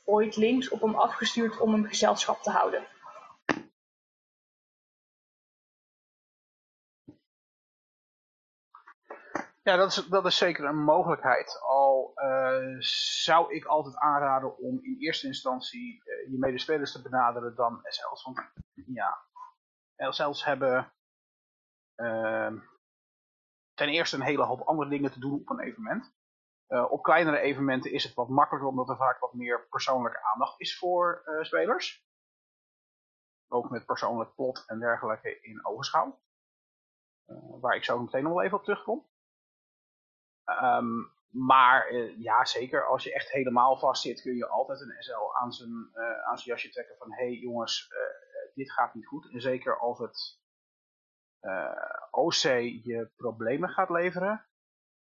ooit links op hem afgestuurd om hem gezelschap te houden. Ja, dat is, dat is zeker een mogelijkheid. Al uh, zou ik altijd aanraden om in eerste instantie uh, je medespelers te benaderen dan SL's. Want ja, SL's hebben uh, ten eerste een hele hoop andere dingen te doen op een evenement. Uh, op kleinere evenementen is het wat makkelijker omdat er vaak wat meer persoonlijke aandacht is voor spelers. Ook met persoonlijk plot en dergelijke in ogenschouw. waar ik zo meteen nog wel even op terugkom. Um, maar uh, ja, zeker als je echt helemaal vast zit, kun je altijd een SL aan zijn, uh, aan zijn jasje trekken van hé hey, jongens, uh, dit gaat niet goed. En zeker als het OC je problemen gaat leveren,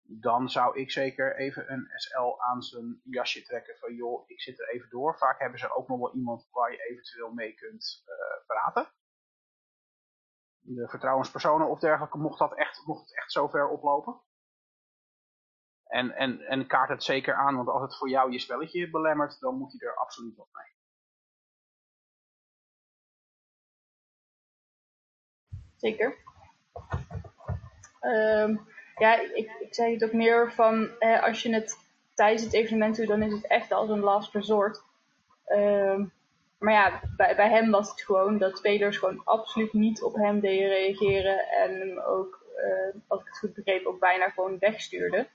dan zou ik zeker even een SL aan zijn jasje trekken van joh, ik zit er even door. Vaak hebben ze ook nog wel iemand waar je eventueel mee kunt praten. De vertrouwenspersonen of dergelijke, mocht, dat echt, mocht het echt zover oplopen. En, en, en kaart het zeker aan, want als het voor jou je spelletje belemmert, dan moet hij er absoluut wat mee. Zeker. Uh, ja, ik, ik zei het ook meer van, als je het tijdens het evenement doet, dan is het echt als een last resort. Uh, maar ja, bij, bij hem was het gewoon dat spelers gewoon absoluut niet op hem deden reageren. En hem ook, uh, als ik het goed begreep, ook bijna gewoon wegstuurden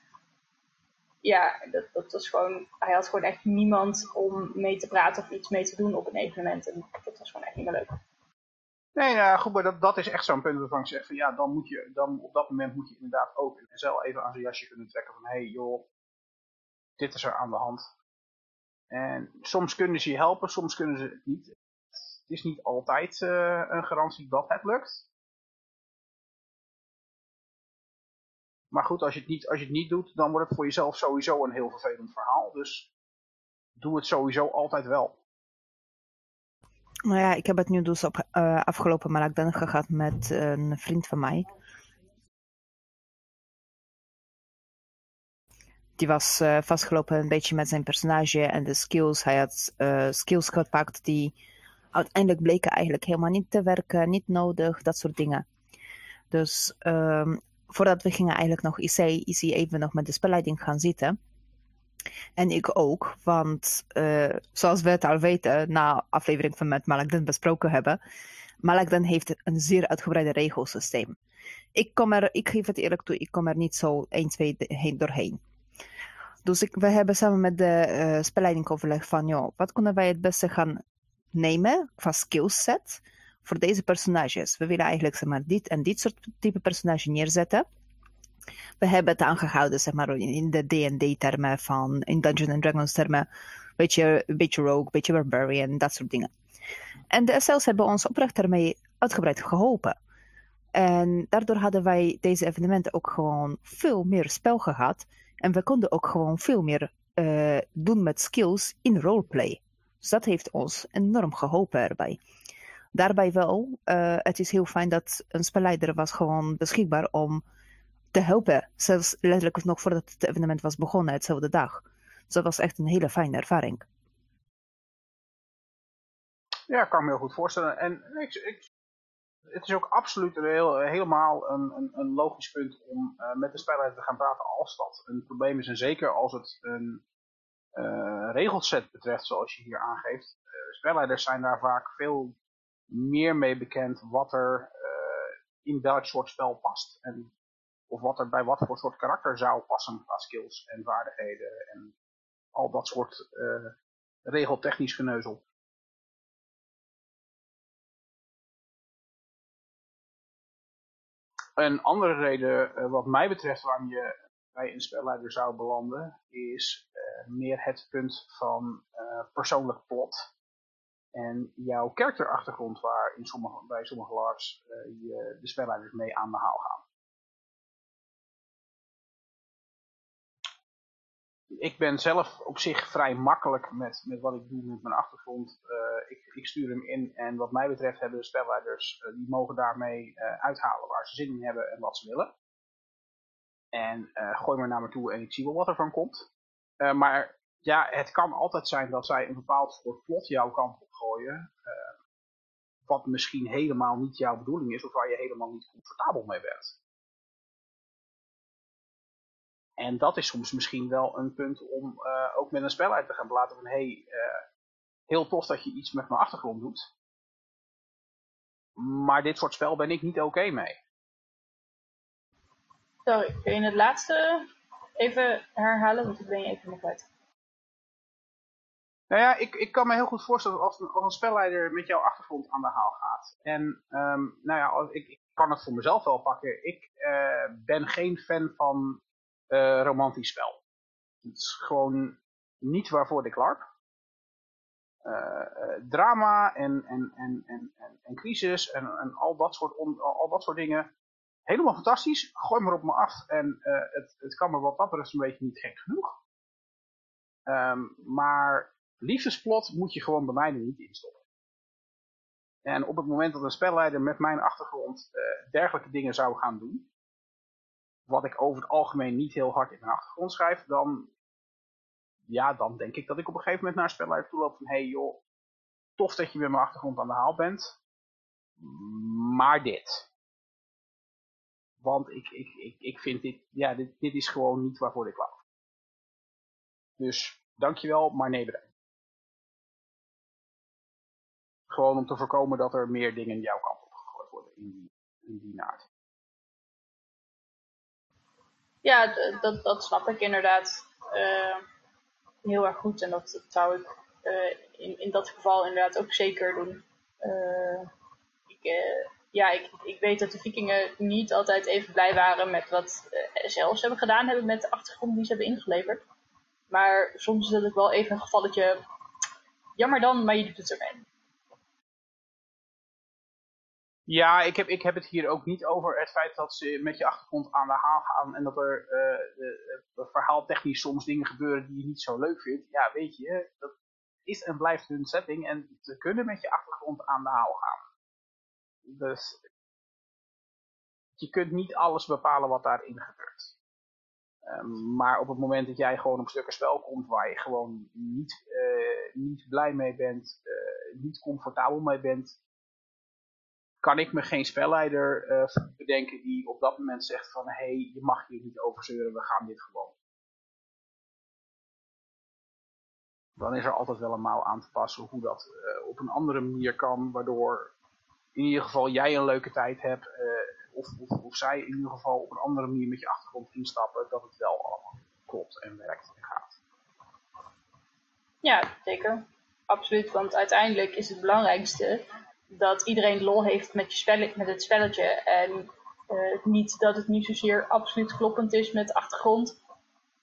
ja, dat, dat was gewoon, hij had gewoon echt niemand om mee te praten of iets mee te doen op een evenement. En dat was gewoon echt niet meer leuk. Nee, nou goed, maar dat, dat is echt zo'n punt waarvan ik zeg van ja, dan moet je, dan op dat moment moet je inderdaad ook zelf even aan zijn jasje kunnen trekken van hé hey, joh, dit is er aan de hand. En soms kunnen ze je helpen, soms kunnen ze het niet. Het is niet altijd uh, een garantie dat het lukt. Maar goed, als je, het niet, als je het niet doet, dan wordt het voor jezelf sowieso een heel vervelend verhaal. Dus doe het sowieso altijd wel. Nou ja, ik heb het nu dus op uh, afgelopen maandag gehad met een vriend van mij. Die was uh, vastgelopen een beetje met zijn personage en de skills. Hij had skills gepakt die uiteindelijk bleken eigenlijk helemaal niet te werken, niet nodig, dat soort dingen. Dus um, voordat we gingen eigenlijk nog IC, IC even nog met de spelleiding gaan zitten. En ik ook, want uh, zoals we het al weten, na aflevering van met besproken hebben, Malakden heeft een zeer uitgebreide regelsysteem. Ik, kom er, ik geef het eerlijk toe, ik kom er niet zo 1, 2 heen, doorheen. Dus ik, we hebben samen met de uh, spelleiding overlegd van, joh, wat kunnen wij het beste gaan nemen qua skillset voor deze personages. We willen eigenlijk zeg maar, dit en dit soort type personage neerzetten. We hebben het aangehouden zeg maar, in de D&D-termen van, in Dungeons and Dragons termen, beetje, beetje rogue, beetje barbarian, dat soort dingen. En de SL's hebben ons oprecht daarmee uitgebreid geholpen. En daardoor hadden wij deze evenementen ook gewoon veel meer spel gehad. En we konden ook gewoon veel meer uh, doen met skills in roleplay. Dus dat heeft ons enorm geholpen erbij. Daarbij wel, uh, het is heel fijn dat een spelleider was gewoon beschikbaar om te helpen. Zelfs letterlijk nog voordat het evenement was begonnen, hetzelfde dag. Dus dat was echt een hele fijne ervaring. Ja, ik kan me heel goed voorstellen. En ik, ik, het is ook absoluut heel, helemaal een, een, logisch punt om uh, met de spelleider te gaan praten als dat een probleem is. En zeker als het een regelset betreft, zoals je hier aangeeft. Spelleiders zijn daar vaak veel meer mee bekend wat er uh, in welk soort spel past. En, of wat er bij wat voor soort karakter zou passen qua skills en vaardigheden en al dat soort uh, regeltechnisch geneuzel. Een andere reden uh, wat mij betreft waarom je bij een spelleider zou belanden is meer het punt van persoonlijk plot en jouw karakterachtergrond waar in sommige, bij sommige LARPs uh, je de spelleiders mee aan de haal gaan. Ik ben zelf op zich vrij makkelijk met, met wat ik doe met mijn achtergrond. Uh, ik, ik, stuur hem in en wat mij betreft hebben de spelleiders, uh, die mogen daarmee uithalen waar ze zin in hebben en wat ze willen. En gooi maar naar me toe en ik zie wel wat er van komt. maar ja, het kan altijd zijn dat zij een bepaald soort plot jouw kant op gooien. Uh, wat misschien helemaal niet jouw bedoeling is of waar je helemaal niet comfortabel mee bent. En dat is soms misschien wel een punt om uh, ook met een spel uit te gaan laten van hey, uh, heel tof dat je iets met mijn achtergrond doet. Maar dit soort spel ben ik niet oké mee. Sorry, kun je het laatste even herhalen? Want ik ben je even nog uit. Nou ja, ik, ik kan me heel goed voorstellen als een, als een spelleider met jouw achtergrond aan de haal gaat. En um, nou ja, ik, ik, kan het voor mezelf wel pakken. Ik uh, ben geen fan van uh, romantisch spel. Het is gewoon niet waarvoor ik larp. Uh, drama en, en, en, en, en, crisis en, en al, dat soort al dat soort dingen. Helemaal fantastisch. Gooi maar op me af. En het, het kan me wat dat betreft een beetje niet gek genoeg. Um, maar liefdesplot moet je gewoon bij mij er niet in stoppen. En op het moment dat een spelleider met mijn achtergrond uh, dergelijke dingen zou gaan doen, wat ik over het algemeen niet heel hard in mijn achtergrond schrijf, dan, ja, dan denk ik dat ik op een gegeven moment naar een spelleider toe loop van, hey joh, tof dat je met mijn achtergrond aan de haal bent, maar dit. Want ik, ik, ik, ik vind dit, ja, dit, dit is gewoon niet waarvoor ik wou. Dus, dankjewel, maar nee bedankt. Gewoon om te voorkomen dat er meer dingen jouw kant op gegooid worden in die, in naad. Ja, dat, dat snap ik inderdaad uh, heel erg goed. En dat, zou ik uh, in, in dat geval inderdaad ook zeker doen. Uh, ik, ja, ik, ik weet dat de vikingen niet altijd even blij waren met wat SL's hebben gedaan hebben met de achtergrond die ze hebben ingeleverd. Maar soms is het wel even een gevalletje, jammer dan, maar je doet het ermee. Ja, ik heb, ik heb het hier ook niet over het feit dat ze met je achtergrond aan de haal gaan en dat er uh, verhaal technisch soms dingen gebeuren die je niet zo leuk vindt. Ja, weet je, dat is en blijft hun setting en ze kunnen met je achtergrond aan de haal gaan. Dus je kunt niet alles bepalen wat daarin gebeurt. Um, maar op het moment dat jij gewoon op stukken spel komt waar je gewoon niet, niet blij mee bent, niet comfortabel mee bent, kan ik me geen spelleider uh, bedenken die op dat moment zegt van hé, hey, je mag hier niet over zeuren, we gaan dit gewoon. Dan is er altijd wel een mouw aan te passen hoe dat uh, op een andere manier kan, waardoor in ieder geval jij een leuke tijd hebt, uh, of, of, of, zij in ieder geval op een andere manier met je achtergrond instappen, dat het wel allemaal klopt en werkt en gaat. Ja, zeker. Absoluut, want uiteindelijk is het belangrijkste dat iedereen lol heeft met, je spel, met het spelletje. En uh, niet dat het niet zozeer absoluut kloppend is met de achtergrond.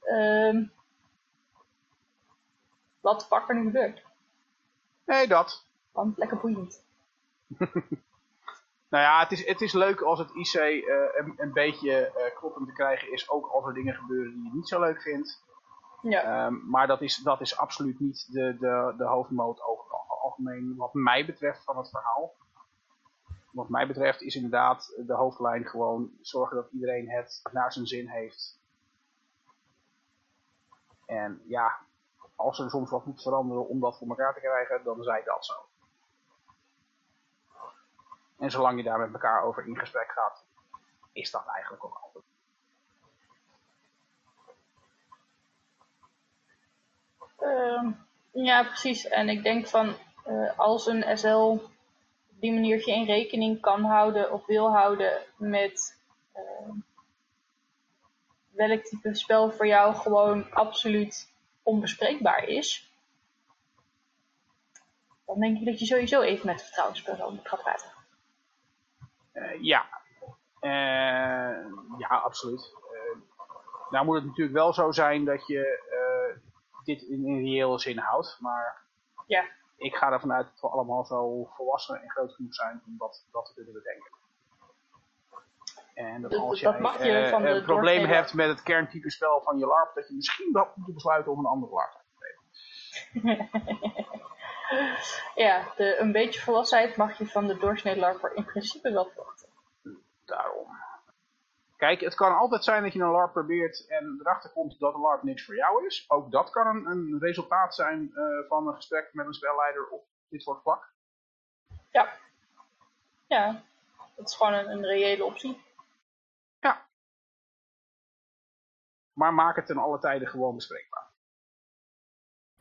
Uh, wat de fuck er nu gebeurt. Nee, dat. Want lekker boeiend. nou ja, het is, het is leuk als het IC uh, een, een, beetje uh, kloppend te krijgen is. Ook als er dingen gebeuren die je niet zo leuk vindt. Ja. Um, maar dat is, dat is absoluut niet de, de, de hoofdmoot overal algemeen wat mij betreft van het verhaal. Wat mij betreft is inderdaad de hoofdlijn gewoon zorgen dat iedereen het naar zijn zin heeft. En ja, als er soms wat moet veranderen om dat voor elkaar te krijgen, dan zij dat zo. En zolang je daar met elkaar over in gesprek gaat, is dat eigenlijk ook altijd. Uh, ja, precies. En ik denk van, als een SL op die manier geen rekening kan houden of wil houden met uh, welk type spel voor jou gewoon absoluut onbespreekbaar is, dan denk ik dat je sowieso even met de vertrouwenspersoon moet gaan praten. Uh, ja. ja, absoluut. nou moet het natuurlijk wel zo zijn dat je dit in, in reële zin houdt, maar ja ik ga ervan uit dat we allemaal zo volwassen en groot genoeg zijn om dat, dat te kunnen bedenken. En dat als jij dat uh, een probleem hebt met het kerntype spel van je LARP, dat je misschien wel moet besluiten om een andere LARP te geven. ja, de, een beetje volwassenheid mag je van de doorsnee LARPer in principe wel verwachten. Daarom. Kijk, het kan altijd zijn dat je een LARP probeert en erachter komt dat een LARP niks voor jou is. Ook dat kan een, een resultaat zijn uh, van een gesprek met een spelleider op dit soort vlak. Ja. Ja, dat is gewoon een, een reële optie. Ja. Maar maak het ten alle tijden gewoon bespreekbaar.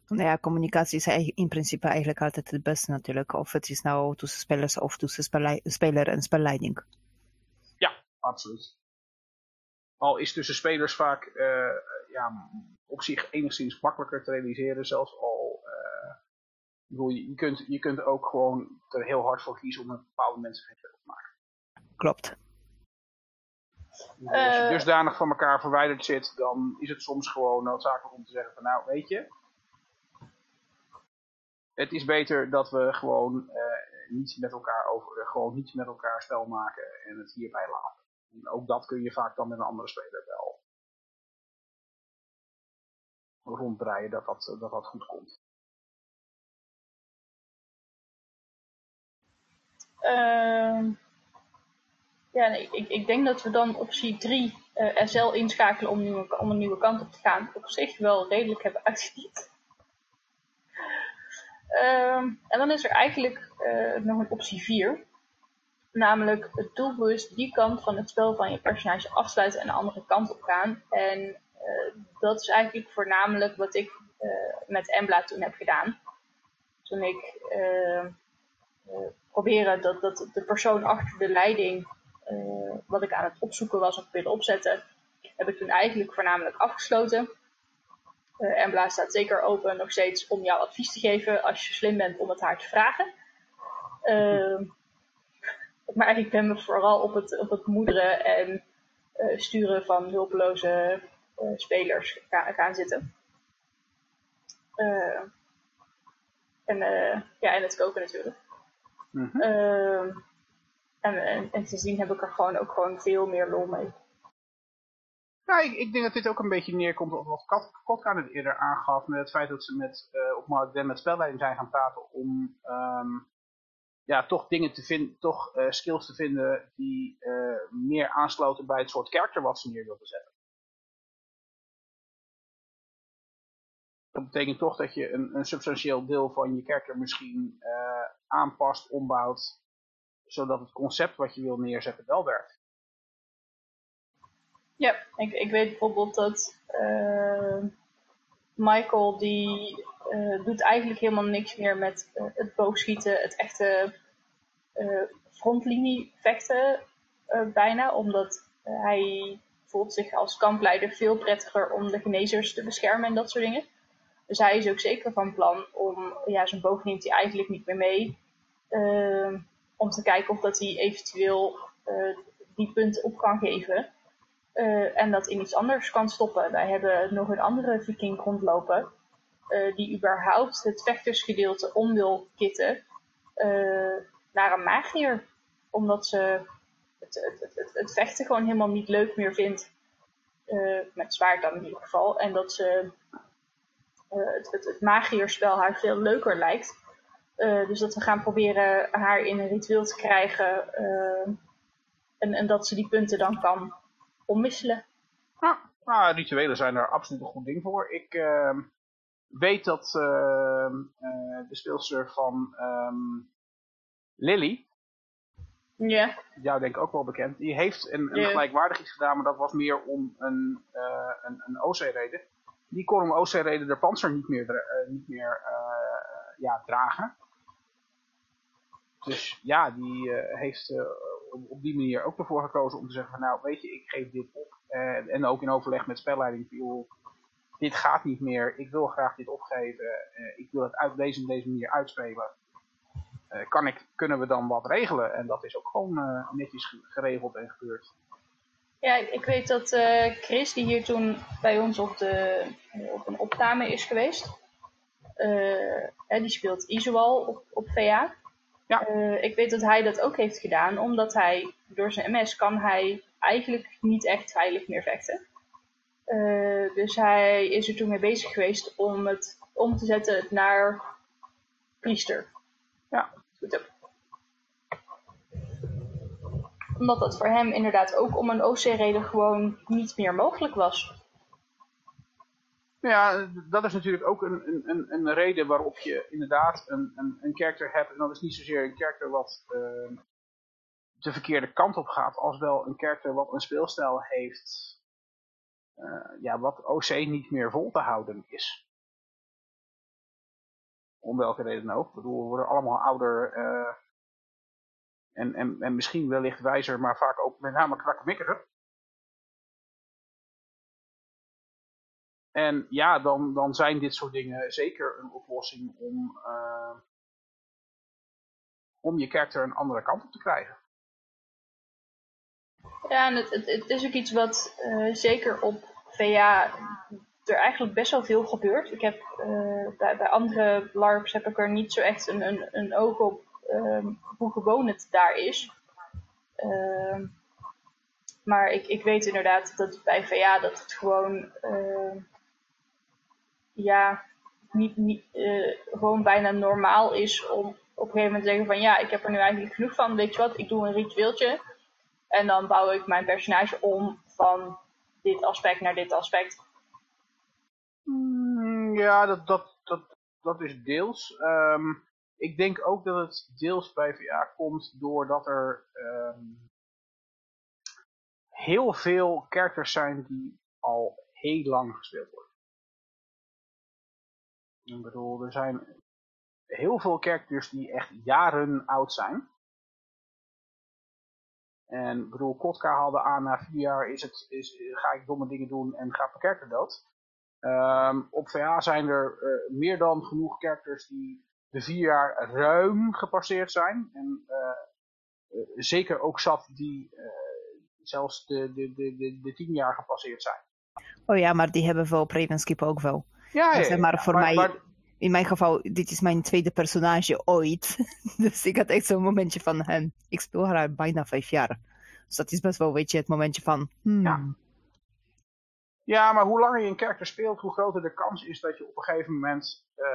Nou ja, communicatie is in principe eigenlijk altijd het beste natuurlijk. Of het is nou tussen spelers of tussen speler en spelleiding. Ja, absoluut. Al is tussen spelers vaak uh, ja, op zich enigszins makkelijker te realiseren, zelfs al uh, je, je, kunt, je kunt ook gewoon er heel hard voor kiezen om een bepaalde mensen geen te maken. Klopt. als je dusdanig van elkaar verwijderd zit, dan is het soms gewoon noodzakelijk om te zeggen van nou, weet je, het is beter dat we gewoon niets met elkaar over, gewoon niets met elkaar spel maken en het hierbij laten. Ook dat kun je vaak dan met een andere speler wel ronddraaien dat dat, dat, dat goed komt. Uh, ja, nee, ik, ik denk dat we dan optie 3 uh, eh, SL inschakelen om, om een nieuwe kant op te gaan. Op zich wel redelijk hebben uitgediend. Uh, en dan is er eigenlijk uh, nog een optie 4. Namelijk het doelbewust die kant van het spel van je personage afsluiten en de andere kant op gaan. En uh, dat is eigenlijk voornamelijk wat ik uh, met Embla toen heb gedaan. Toen ik proberen dat, dat de persoon achter de leiding, wat ik aan het opzoeken was of willen opzetten, heb ik toen eigenlijk voornamelijk afgesloten. Uh, Embla staat zeker open nog steeds om jou advies te geven als je slim bent om het haar te vragen. Maar ik ben me vooral op het, op het moederen en uh, sturen van hulpeloze uh, spelers gaan, gaan zitten. Uh, en, ja, en het koken natuurlijk. Mm -hmm. en, en, en zien heb ik er gewoon ook gewoon veel meer lol mee. Ja, ik, ik, denk dat dit ook een beetje neerkomt op wat Kotka het eerder aangaf. Met het feit dat ze met, uh, op Mark Den met spelleiding zijn gaan praten om um, ja, toch dingen te vinden, toch uh, skills te vinden die uh, meer aansloten bij het soort karakter wat ze neer wilden zetten. Dat betekent toch dat je een, een substantieel deel van je karakter misschien uh, aanpast, ombouwt, zodat het concept wat je wil neerzetten wel werkt. Ja, ik, ik weet bijvoorbeeld dat Michael die uh, doet eigenlijk helemaal niks meer met uh, het boogschieten, het echte uh, frontlinie vechten bijna, omdat hij voelt zich als kampleider veel prettiger om de genezers te beschermen en dat soort dingen. Dus hij is ook zeker van plan om, ja, zijn boog neemt hij eigenlijk niet meer mee, om te kijken of dat hij eventueel die punten op kan geven. Uh, en dat in iets anders kan stoppen. Wij hebben nog een andere viking rondlopen. Uh, die überhaupt het vechtersgedeelte om wil kitten uh, naar een magier. Omdat ze het, het, het, het, vechten gewoon helemaal niet leuk meer vindt. met zwaard dan in ieder geval. En dat ze het, het, het magierspel haar veel leuker lijkt. dus dat we gaan proberen haar in een ritueel te krijgen. en, en dat ze die punten dan kan omwisselen. Ja, nou, rituelen zijn er absoluut een goed ding voor. Ik uh, weet dat uh, uh, de speelster van um, Lily, ja. jou denk ik ook wel bekend, die heeft een, een gelijkwaardig iets gedaan, maar dat was meer om een, uh, een, een OC-reden. Die kon om OC-reden de panzer niet meer, uh, niet meer ja, dragen. Dus ja, die heeft op die manier ook ervoor gekozen om te zeggen van nou weet je, ik geef dit op. Uh, en ook in overleg met spelleiding, joh, dit gaat niet meer, ik wil graag dit opgeven, uh, ik wil het uit deze deze manier uitspelen. Uh, kan ik, kunnen we dan wat regelen? En dat is ook gewoon netjes geregeld en gebeurd. Ja, ik weet dat Chris, die hier toen bij ons op, de, op een opname is geweest, die speelt Isual op, op VA. Ja. Uh, ik weet dat hij dat ook heeft gedaan, omdat hij door zijn MS kan hij eigenlijk niet echt veilig meer vechten. Uh, dus hij is er toen mee bezig geweest om het om te zetten naar priester. Ja. Goed op. Omdat dat voor hem inderdaad ook om een OC-reden gewoon niet meer mogelijk was. Ja, dat is natuurlijk ook een, een, een reden waarop je inderdaad een, een, een character hebt. En dat is niet zozeer een character wat uh, de verkeerde kant op gaat, als wel een character wat een speelstijl heeft, uh, ja, wat OC niet meer vol te houden is. Om welke reden ook. Ik bedoel, we worden allemaal ouder uh, en, en, en misschien wellicht wijzer, maar vaak ook met name krakkemikkiger. En ja, dan, dan zijn dit soort dingen zeker een oplossing om, uh, om je karakter een andere kant op te krijgen. Ja, en het, het, is ook iets wat zeker op VA er eigenlijk best wel veel gebeurt. Ik heb bij, bij andere LARPs heb ik er niet zo echt een, een, een oog op ehm, hoe gewoon het daar is. Ehm, maar ik, ik weet inderdaad dat bij VA dat het gewoon, uh, ja, niet, niet, uh, gewoon bijna normaal is om op een gegeven moment te zeggen van ja, ik heb er nu eigenlijk genoeg van, weet je wat, ik doe een ritueeltje. En dan bouw ik mijn personage om van dit aspect naar dit aspect. Mm, ja, dat, dat, dat, dat is deels. Um, ik denk ook dat het deels bij VA komt doordat er um, heel veel characters zijn die al heel lang gespeeld worden. Ik bedoel, er zijn heel veel characters die echt jaren oud zijn. En ik bedoel, Kotka haalde aan na vier jaar is het, is, ga ik domme dingen doen en gaat mijn character dood. Um, op VA zijn er uh, meer dan genoeg characters die de vier jaar ruim gepasseerd zijn. En uh, uh, zeker ook zat die zelfs de, de, de, de, de tien jaar gepasseerd zijn. Oh ja, maar die hebben we op ook wel. Ja, ja, maar voor mij, in mijn geval, dit is mijn tweede personage ooit. dus ik had echt zo'n momentje van, hen. ik speel haar bijna vijf jaar. Dus dat is best wel, weet je, het momentje van, hmm. ja. ja. maar hoe langer je een karakter speelt, hoe groter de kans is dat je op een gegeven moment uh,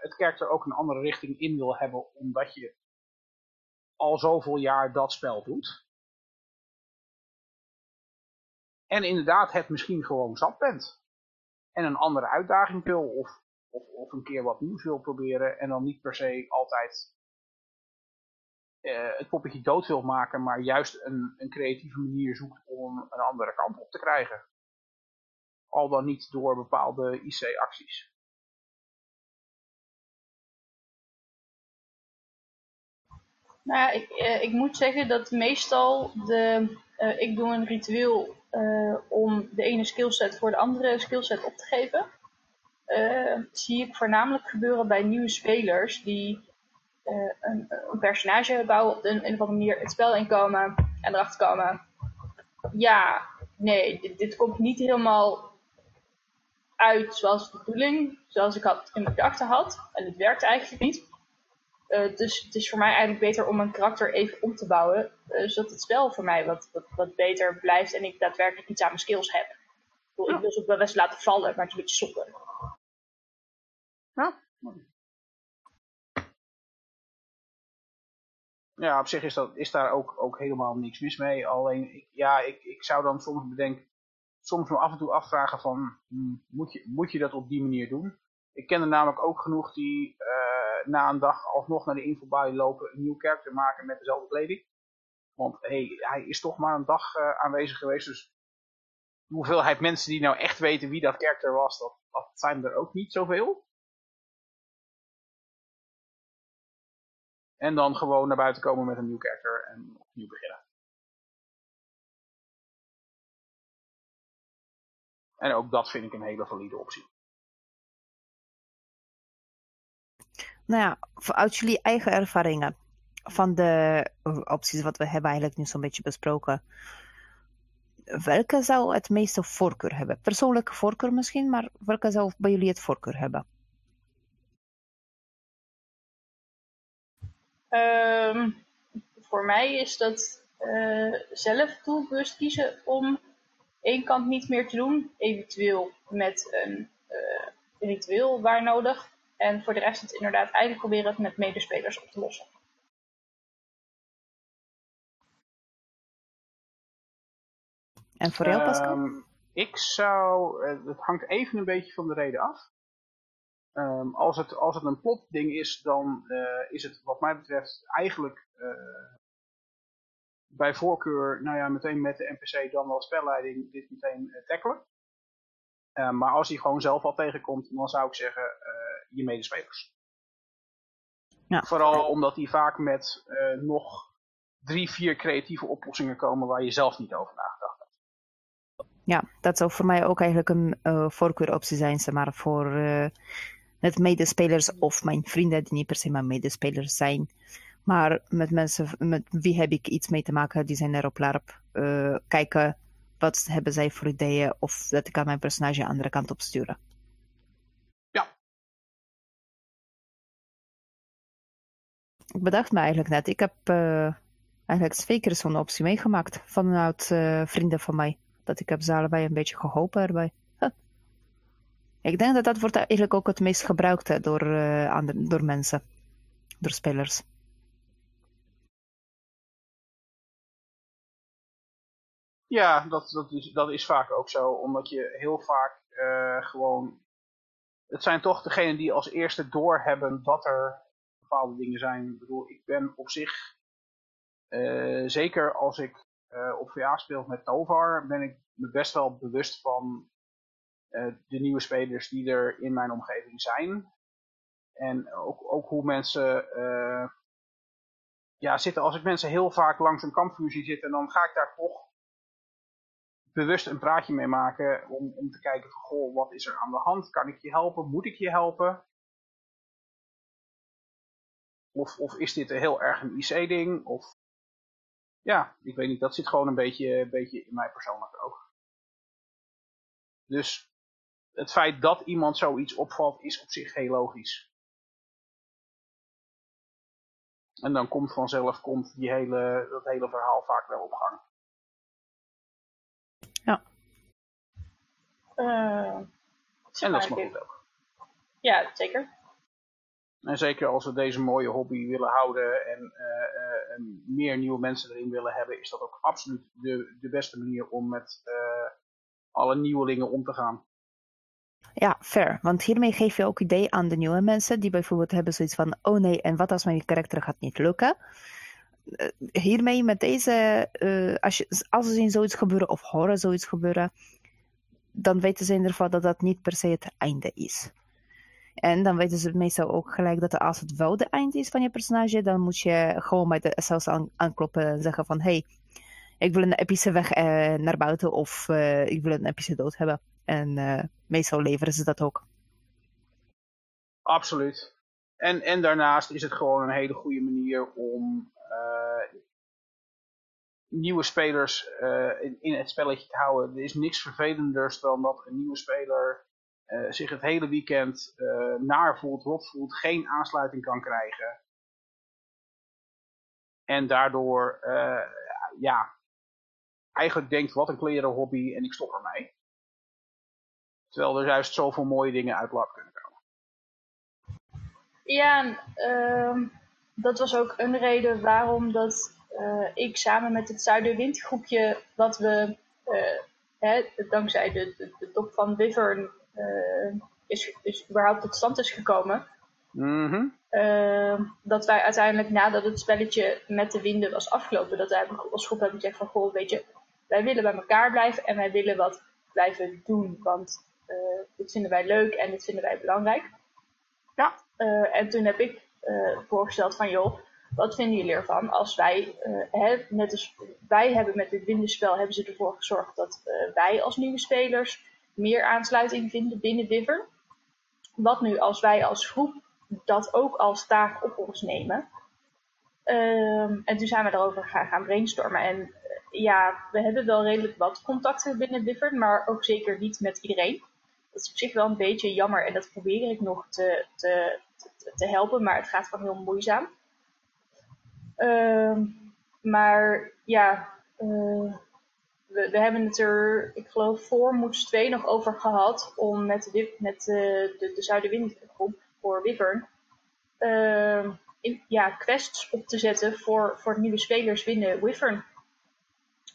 het karakter ook een andere richting in wil hebben, omdat je al zoveel jaar dat spel doet. En inderdaad het misschien gewoon zat bent. En een andere uitdaging wil of, of, of een keer wat nieuws wil proberen. En dan niet per se altijd uh, het poppetje dood wil maken. Maar juist een, een creatieve manier zoekt om een andere kant op te krijgen. Al dan niet door bepaalde IC-acties. Nou, ik, uh, ik moet zeggen dat meestal de, uh, ik doe een ritueel uh, om de ene skillset voor de andere skillset op te geven. Uh, zie ik voornamelijk gebeuren bij nieuwe spelers die uh, een, een, personage bouwen op een, of andere manier het spel inkomen en erachter komen. Ja, nee, dit, komt niet helemaal uit zoals de bedoeling, zoals ik had in mijn gedachten had. En het werkt eigenlijk niet. Uh, dus het is voor mij eigenlijk beter om een karakter even om te bouwen, uh, zodat het spel voor mij wat, wat, wat, beter blijft en ik daadwerkelijk iets aan mijn skills heb. Ik, ik wil ze ook wel best laten vallen, maar het is een beetje soppen. Ja. Ja, op zich is, dat, is daar ook, ook helemaal niks mis mee. Alleen, ik, ja, ik, ik zou dan soms bedenken, soms me af en toe afvragen van, hmm, moet, je, moet je dat op die manier doen? Ik ken er namelijk ook genoeg die uh, na een dag alsnog naar de infobaai lopen, een nieuw karakter maken met dezelfde kleding. Want hey, hij is toch maar een dag uh, aanwezig geweest, dus de hoeveelheid mensen die nou echt weten wie dat karakter was, dat, dat zijn er ook niet zoveel. En dan gewoon naar buiten komen met een nieuw karakter en opnieuw beginnen. En ook dat vind ik een hele valide optie. Nou ja, uit jullie eigen ervaringen van de opties wat we hebben eigenlijk nu zo'n beetje besproken. Welke zou het meeste voorkeur hebben? Persoonlijke voorkeur misschien, maar welke zou bij jullie het voorkeur hebben? Um, voor mij is dat uh, zelf doelbewust kiezen om één kant niet meer te doen, eventueel met een uh, ritueel waar nodig. En voor de rest het inderdaad eigenlijk proberen het met medespelers op te lossen. En voor jou, Pascal? Um, ik zou, het hangt even een beetje van de reden af. Um, als, het, als het een plotding is, dan uh, is het wat mij betreft eigenlijk uh, bij voorkeur, nou ja, meteen met de NPC dan wel spelleiding dit meteen uh, tackelen. Uh, maar als hij gewoon zelf al tegenkomt, dan zou ik zeggen je medespelers. Ja. Vooral omdat die vaak met nog drie, vier creatieve oplossingen komen waar je zelf niet over nagedacht hebt. Ja, dat zou voor mij ook eigenlijk een voorkeuroptie zijn, zeg maar, voor met medespelers of mijn vrienden die niet per se mijn medespelers zijn. Maar met mensen, met wie heb ik iets mee te maken, die zijn er op LARP. Uh, kijken wat hebben zij voor ideeën of dat ik aan mijn personage de andere kant op sturen. Ik bedacht me eigenlijk net, ik heb uh, eigenlijk twee keer zo'n optie meegemaakt vanuit uh, vrienden van mij. Dat ik heb ze allebei een beetje geholpen erbij. Ik denk dat dat wordt eigenlijk ook het meest gebruikt door, door mensen, door spelers. Ja, dat, dat, is, dat is vaak ook zo. Omdat je heel vaak gewoon... Het zijn toch degenen die als eerste doorhebben dat er bepaalde dingen zijn. Ik bedoel, ik ben op zich... Uh, zeker als ik uh, op VA speel met Tovar, ben ik me best wel bewust van de nieuwe spelers die er in mijn omgeving zijn. En ook, ook hoe mensen ja, zitten. Als ik mensen heel vaak langs een kampvuur zie zitten, dan ga ik daar toch bewust een praatje mee maken om, om te kijken van, goh, wat is er aan de hand? Kan ik je helpen? Moet ik je helpen? Of, of is dit heel erg een IC-ding? Of ja, ik weet niet, dat zit gewoon een beetje, een beetje in mij persoonlijk ook. Dus het feit dat iemand zoiets opvalt is op zich heel logisch. En dan komt vanzelf komt die hele, dat hele verhaal vaak wel op gang. Uh, en dat is maar goed ook. Ja, zeker. En zeker als we deze mooie hobby willen houden en, uh, en, meer nieuwe mensen erin willen hebben, is dat ook absoluut de, de beste manier om met alle nieuwelingen om te gaan. Ja, fair. Want hiermee geef je ook idee aan de nieuwe mensen die bijvoorbeeld hebben zoiets van, oh nee, en wat als mijn karakter gaat niet lukken? hiermee met deze, als, je, als er zien zoiets gebeuren of horen zoiets gebeuren, dan weten ze in ieder geval dat dat niet per se het einde is. En dan weten ze meestal ook gelijk dat als het wel de einde is van je personage, dan moet je gewoon bij de SL's aankloppen en zeggen van hey, ik wil een epische weg eh, naar buiten of uh, ik wil een epische dood hebben. En uh, meestal leveren ze dat ook. Absoluut. En, en daarnaast is het gewoon een hele goede manier om nieuwe spelers in, in, het spelletje te houden. Er is niks vervelenders dan dat een nieuwe speler uh, zich het hele weekend uh, naar voelt, rot voelt, geen aansluiting kan krijgen. En daardoor, ja, eigenlijk denkt wat een kleren hobby en ik stop ermee. Terwijl er juist zoveel mooie dingen uit lab kunnen komen. Ja, ehm, dat was ook een reden waarom dat ik samen met het Zuiderwindgroepje, wat we hè, dankzij de, de, de, top van Wivern is, is überhaupt tot stand is gekomen. Mm -hmm. dat wij uiteindelijk nadat het spelletje met de winden was afgelopen, dat wij als groep hebben gezegd van goh, weet je, wij willen bij elkaar blijven en wij willen wat blijven doen, want dit vinden wij leuk en dit vinden wij belangrijk. Ja. en toen heb ik voorgesteld van joh, wat vinden jullie ervan als wij, uh, hè, net als wij hebben met dit windenspel, hebben ze ervoor gezorgd dat uh, wij als nieuwe spelers meer aansluiting vinden binnen Diver. Wat nu als wij als groep dat ook als taak op ons nemen? Um, en toen zijn we erover gaan, brainstormen. En uh, ja, we hebben wel redelijk wat contacten binnen Differ, maar ook zeker niet met iedereen. Dat is op zich wel een beetje jammer en dat probeer ik nog te, te, te, helpen, maar het gaat gewoon heel moeizaam. Uh, maar ja, uh, we, hebben het er, ik geloof, voor Moeds 2 nog over gehad om met de, met de, de, de Zuiderwindgroep voor Wivern in, ja, quests op te zetten voor, voor nieuwe spelers binnen Wivern.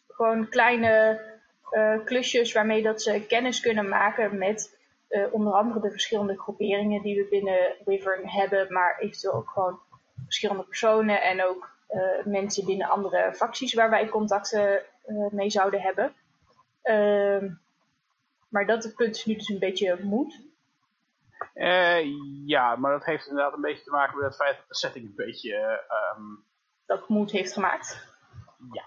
Gewoon kleine uh, klusjes waarmee dat ze kennis kunnen maken met uh, onder andere de verschillende groeperingen die we binnen Wivern hebben, maar eventueel ook gewoon verschillende personen en ook mensen binnen andere facties waar wij contacten mee zouden hebben. Uh, maar dat punt is nu dus een beetje moed. Uh, ja, maar dat heeft inderdaad een beetje te maken met het feit dat de setting een beetje... Um... Dat moed heeft gemaakt. Ja.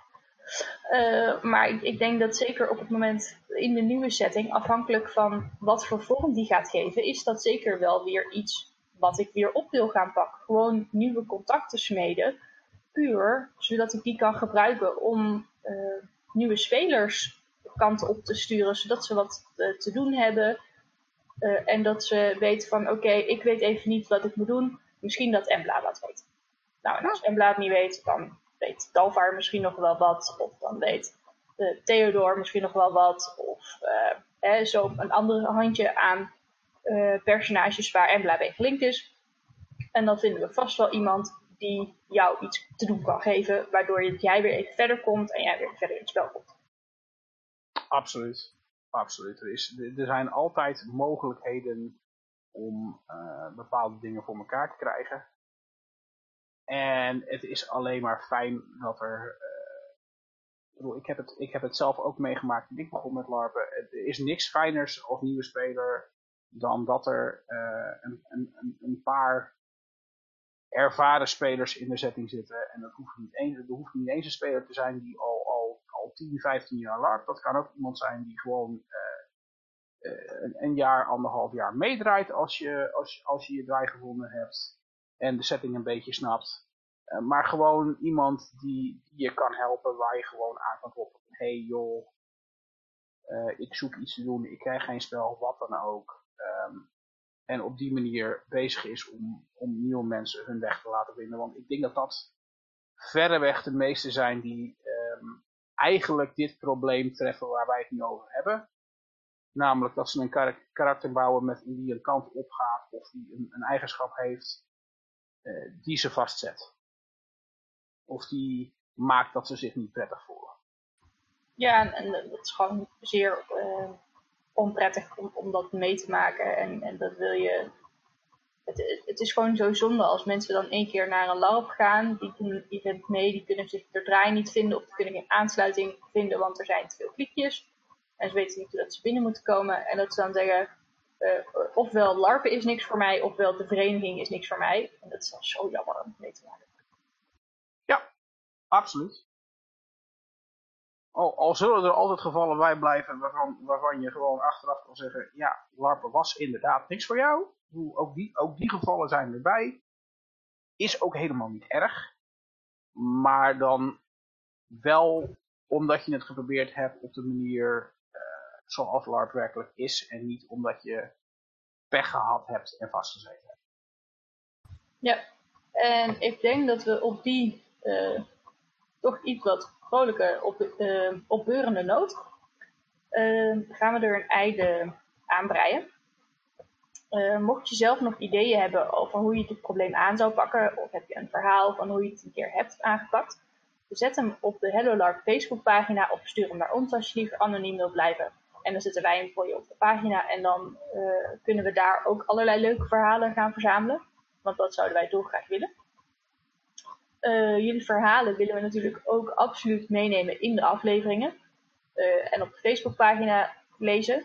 Uh, maar ik, ik, denk dat zeker op het moment in de nieuwe setting, afhankelijk van wat voor vorm die gaat geven, is dat zeker wel weer iets wat ik weer op wil gaan pakken. Gewoon nieuwe contacten smeden puur zodat ik die kan gebruiken om nieuwe spelers kanten op te sturen, zodat ze wat te doen hebben. en dat ze weten van oké, ik weet even niet wat ik moet doen. Misschien dat Embla wat weet. Nou, en als Embla het niet weet, dan weet Dalvar misschien nog wel wat. Of dan weet uh, Theodor misschien nog wel wat. Of uh, zo een ander handje aan personages waar Embla bij gelinkt is. En dan vinden we vast wel iemand die jou iets te doen kan geven. Waardoor jij weer even verder komt en jij weer verder in het spel komt. Absoluut. Absoluut. Er, is, er zijn altijd mogelijkheden om bepaalde dingen voor elkaar te krijgen. En het is alleen maar fijn dat er... Uh, ik, heb het, ik heb het zelf ook meegemaakt toen ik begon met LARPen. Er is niks fijners als nieuwe speler dan dat er uh, een, een, een paar ervaren spelers in de setting zitten. En dat hoeft niet eens, dat hoeft niet eens een speler te zijn die al, al, al 10, 15 jaar LARP. Dat kan ook iemand zijn die gewoon uh, een, een, jaar, anderhalf jaar meedraait als je, als, als je je draai gevonden hebt en de setting een beetje snapt. Uh, maar gewoon iemand die, je kan helpen, waar je gewoon aan kan kloppen. hey joh, ik zoek iets te doen, ik krijg geen spel, wat dan ook. Um, en op die manier bezig is om, om nieuwe mensen hun weg te laten vinden. Want ik denk dat dat verreweg de meeste zijn die um, eigenlijk dit probleem treffen waar wij het nu over hebben. Namelijk dat ze een karakter bouwen met die een kant op gaat of die een, een eigenschap heeft uh, die ze vastzet. Of die maakt dat ze zich niet prettig voelen. Ja, en, dat is gewoon zeer uh, onprettig om, om dat mee te maken. En, en dat wil je. Het, het, is gewoon zo zonde als mensen dan één keer naar een LARP gaan. Die doen het event mee, die kunnen zich er draai niet vinden. Of die kunnen geen aansluiting vinden, want er zijn te veel klikjes. En ze weten niet hoe dat ze binnen moeten komen. En dat ze dan zeggen, uh, ofwel LARPen is niks voor mij, ofwel de vereniging is niks voor mij. En dat is dan zo jammer om mee te maken. Ja, absoluut. Al, zullen er altijd gevallen bij blijven waarvan, waarvan je gewoon achteraf kan zeggen, ja, LARPen was inderdaad niks voor jou. Ook die, ook die gevallen zijn erbij. Is ook helemaal niet erg. Maar dan wel omdat je het geprobeerd hebt op de manier zoals LARP werkelijk is en niet omdat je pech gehad hebt en vastgezeten hebt. Ja, en ik denk dat we op die uh, toch iets wat vrolijke, op, uh, opbeurende noot uh, gaan we er een einde aanbreien. mocht je zelf nog ideeën hebben over hoe je dit probleem aan zou pakken, of heb je een verhaal van hoe je het een keer hebt aangepakt, zet hem op de Hello LARP Facebookpagina of stuur hem naar ons als je liever anoniem wilt blijven. En dan zetten wij hem voor je op de pagina. En dan uh, kunnen we daar ook allerlei leuke verhalen gaan verzamelen. Want dat zouden wij dolgraag willen. Uh, jullie verhalen willen we natuurlijk ook absoluut meenemen in de afleveringen. Uh, en op de Facebookpagina lezen.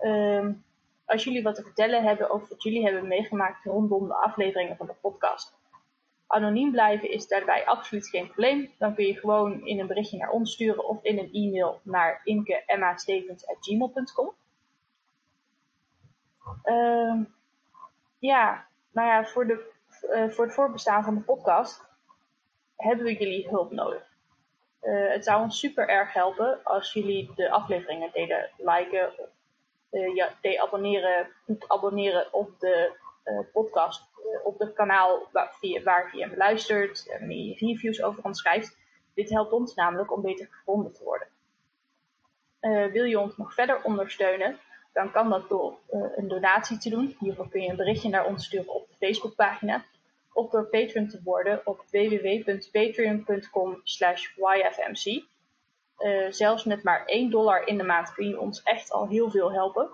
Uh, als jullie wat te vertellen hebben over wat jullie hebben meegemaakt rondom de afleveringen van de podcast anoniem blijven is daarbij absoluut geen probleem. Dan kun je gewoon in een berichtje naar ons sturen of in een e-mail naar imke.emmastevens.gmail.com. Uh, ja, nou ja, voor, de, uh, voor het voorbestaan van de podcast hebben we jullie hulp nodig. Uh, het zou ons super erg helpen als jullie de afleveringen deden liken uh, ja, de abonneren, abonneren op de podcast eh, op het kanaal waar, via, waar je hem luistert en die reviews over ons schrijft. Dit helpt ons namelijk om beter gevonden te worden. Wil je ons nog verder ondersteunen, dan kan dat door een donatie te doen. Hiervoor kun je een berichtje naar ons sturen op de Facebookpagina. Of door patron te worden op www.patreon.com yfmc. Uh, zelfs met maar 1 dollar in de maand kun je ons echt al heel veel helpen.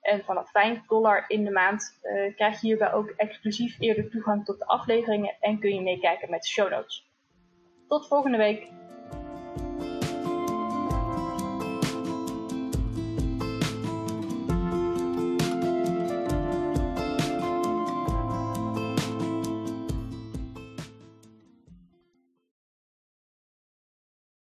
En vanaf 5 dollar in de maand uh, krijg je hierbij ook exclusief eerder toegang tot de afleveringen en kun je meekijken met de show notes. Tot volgende week!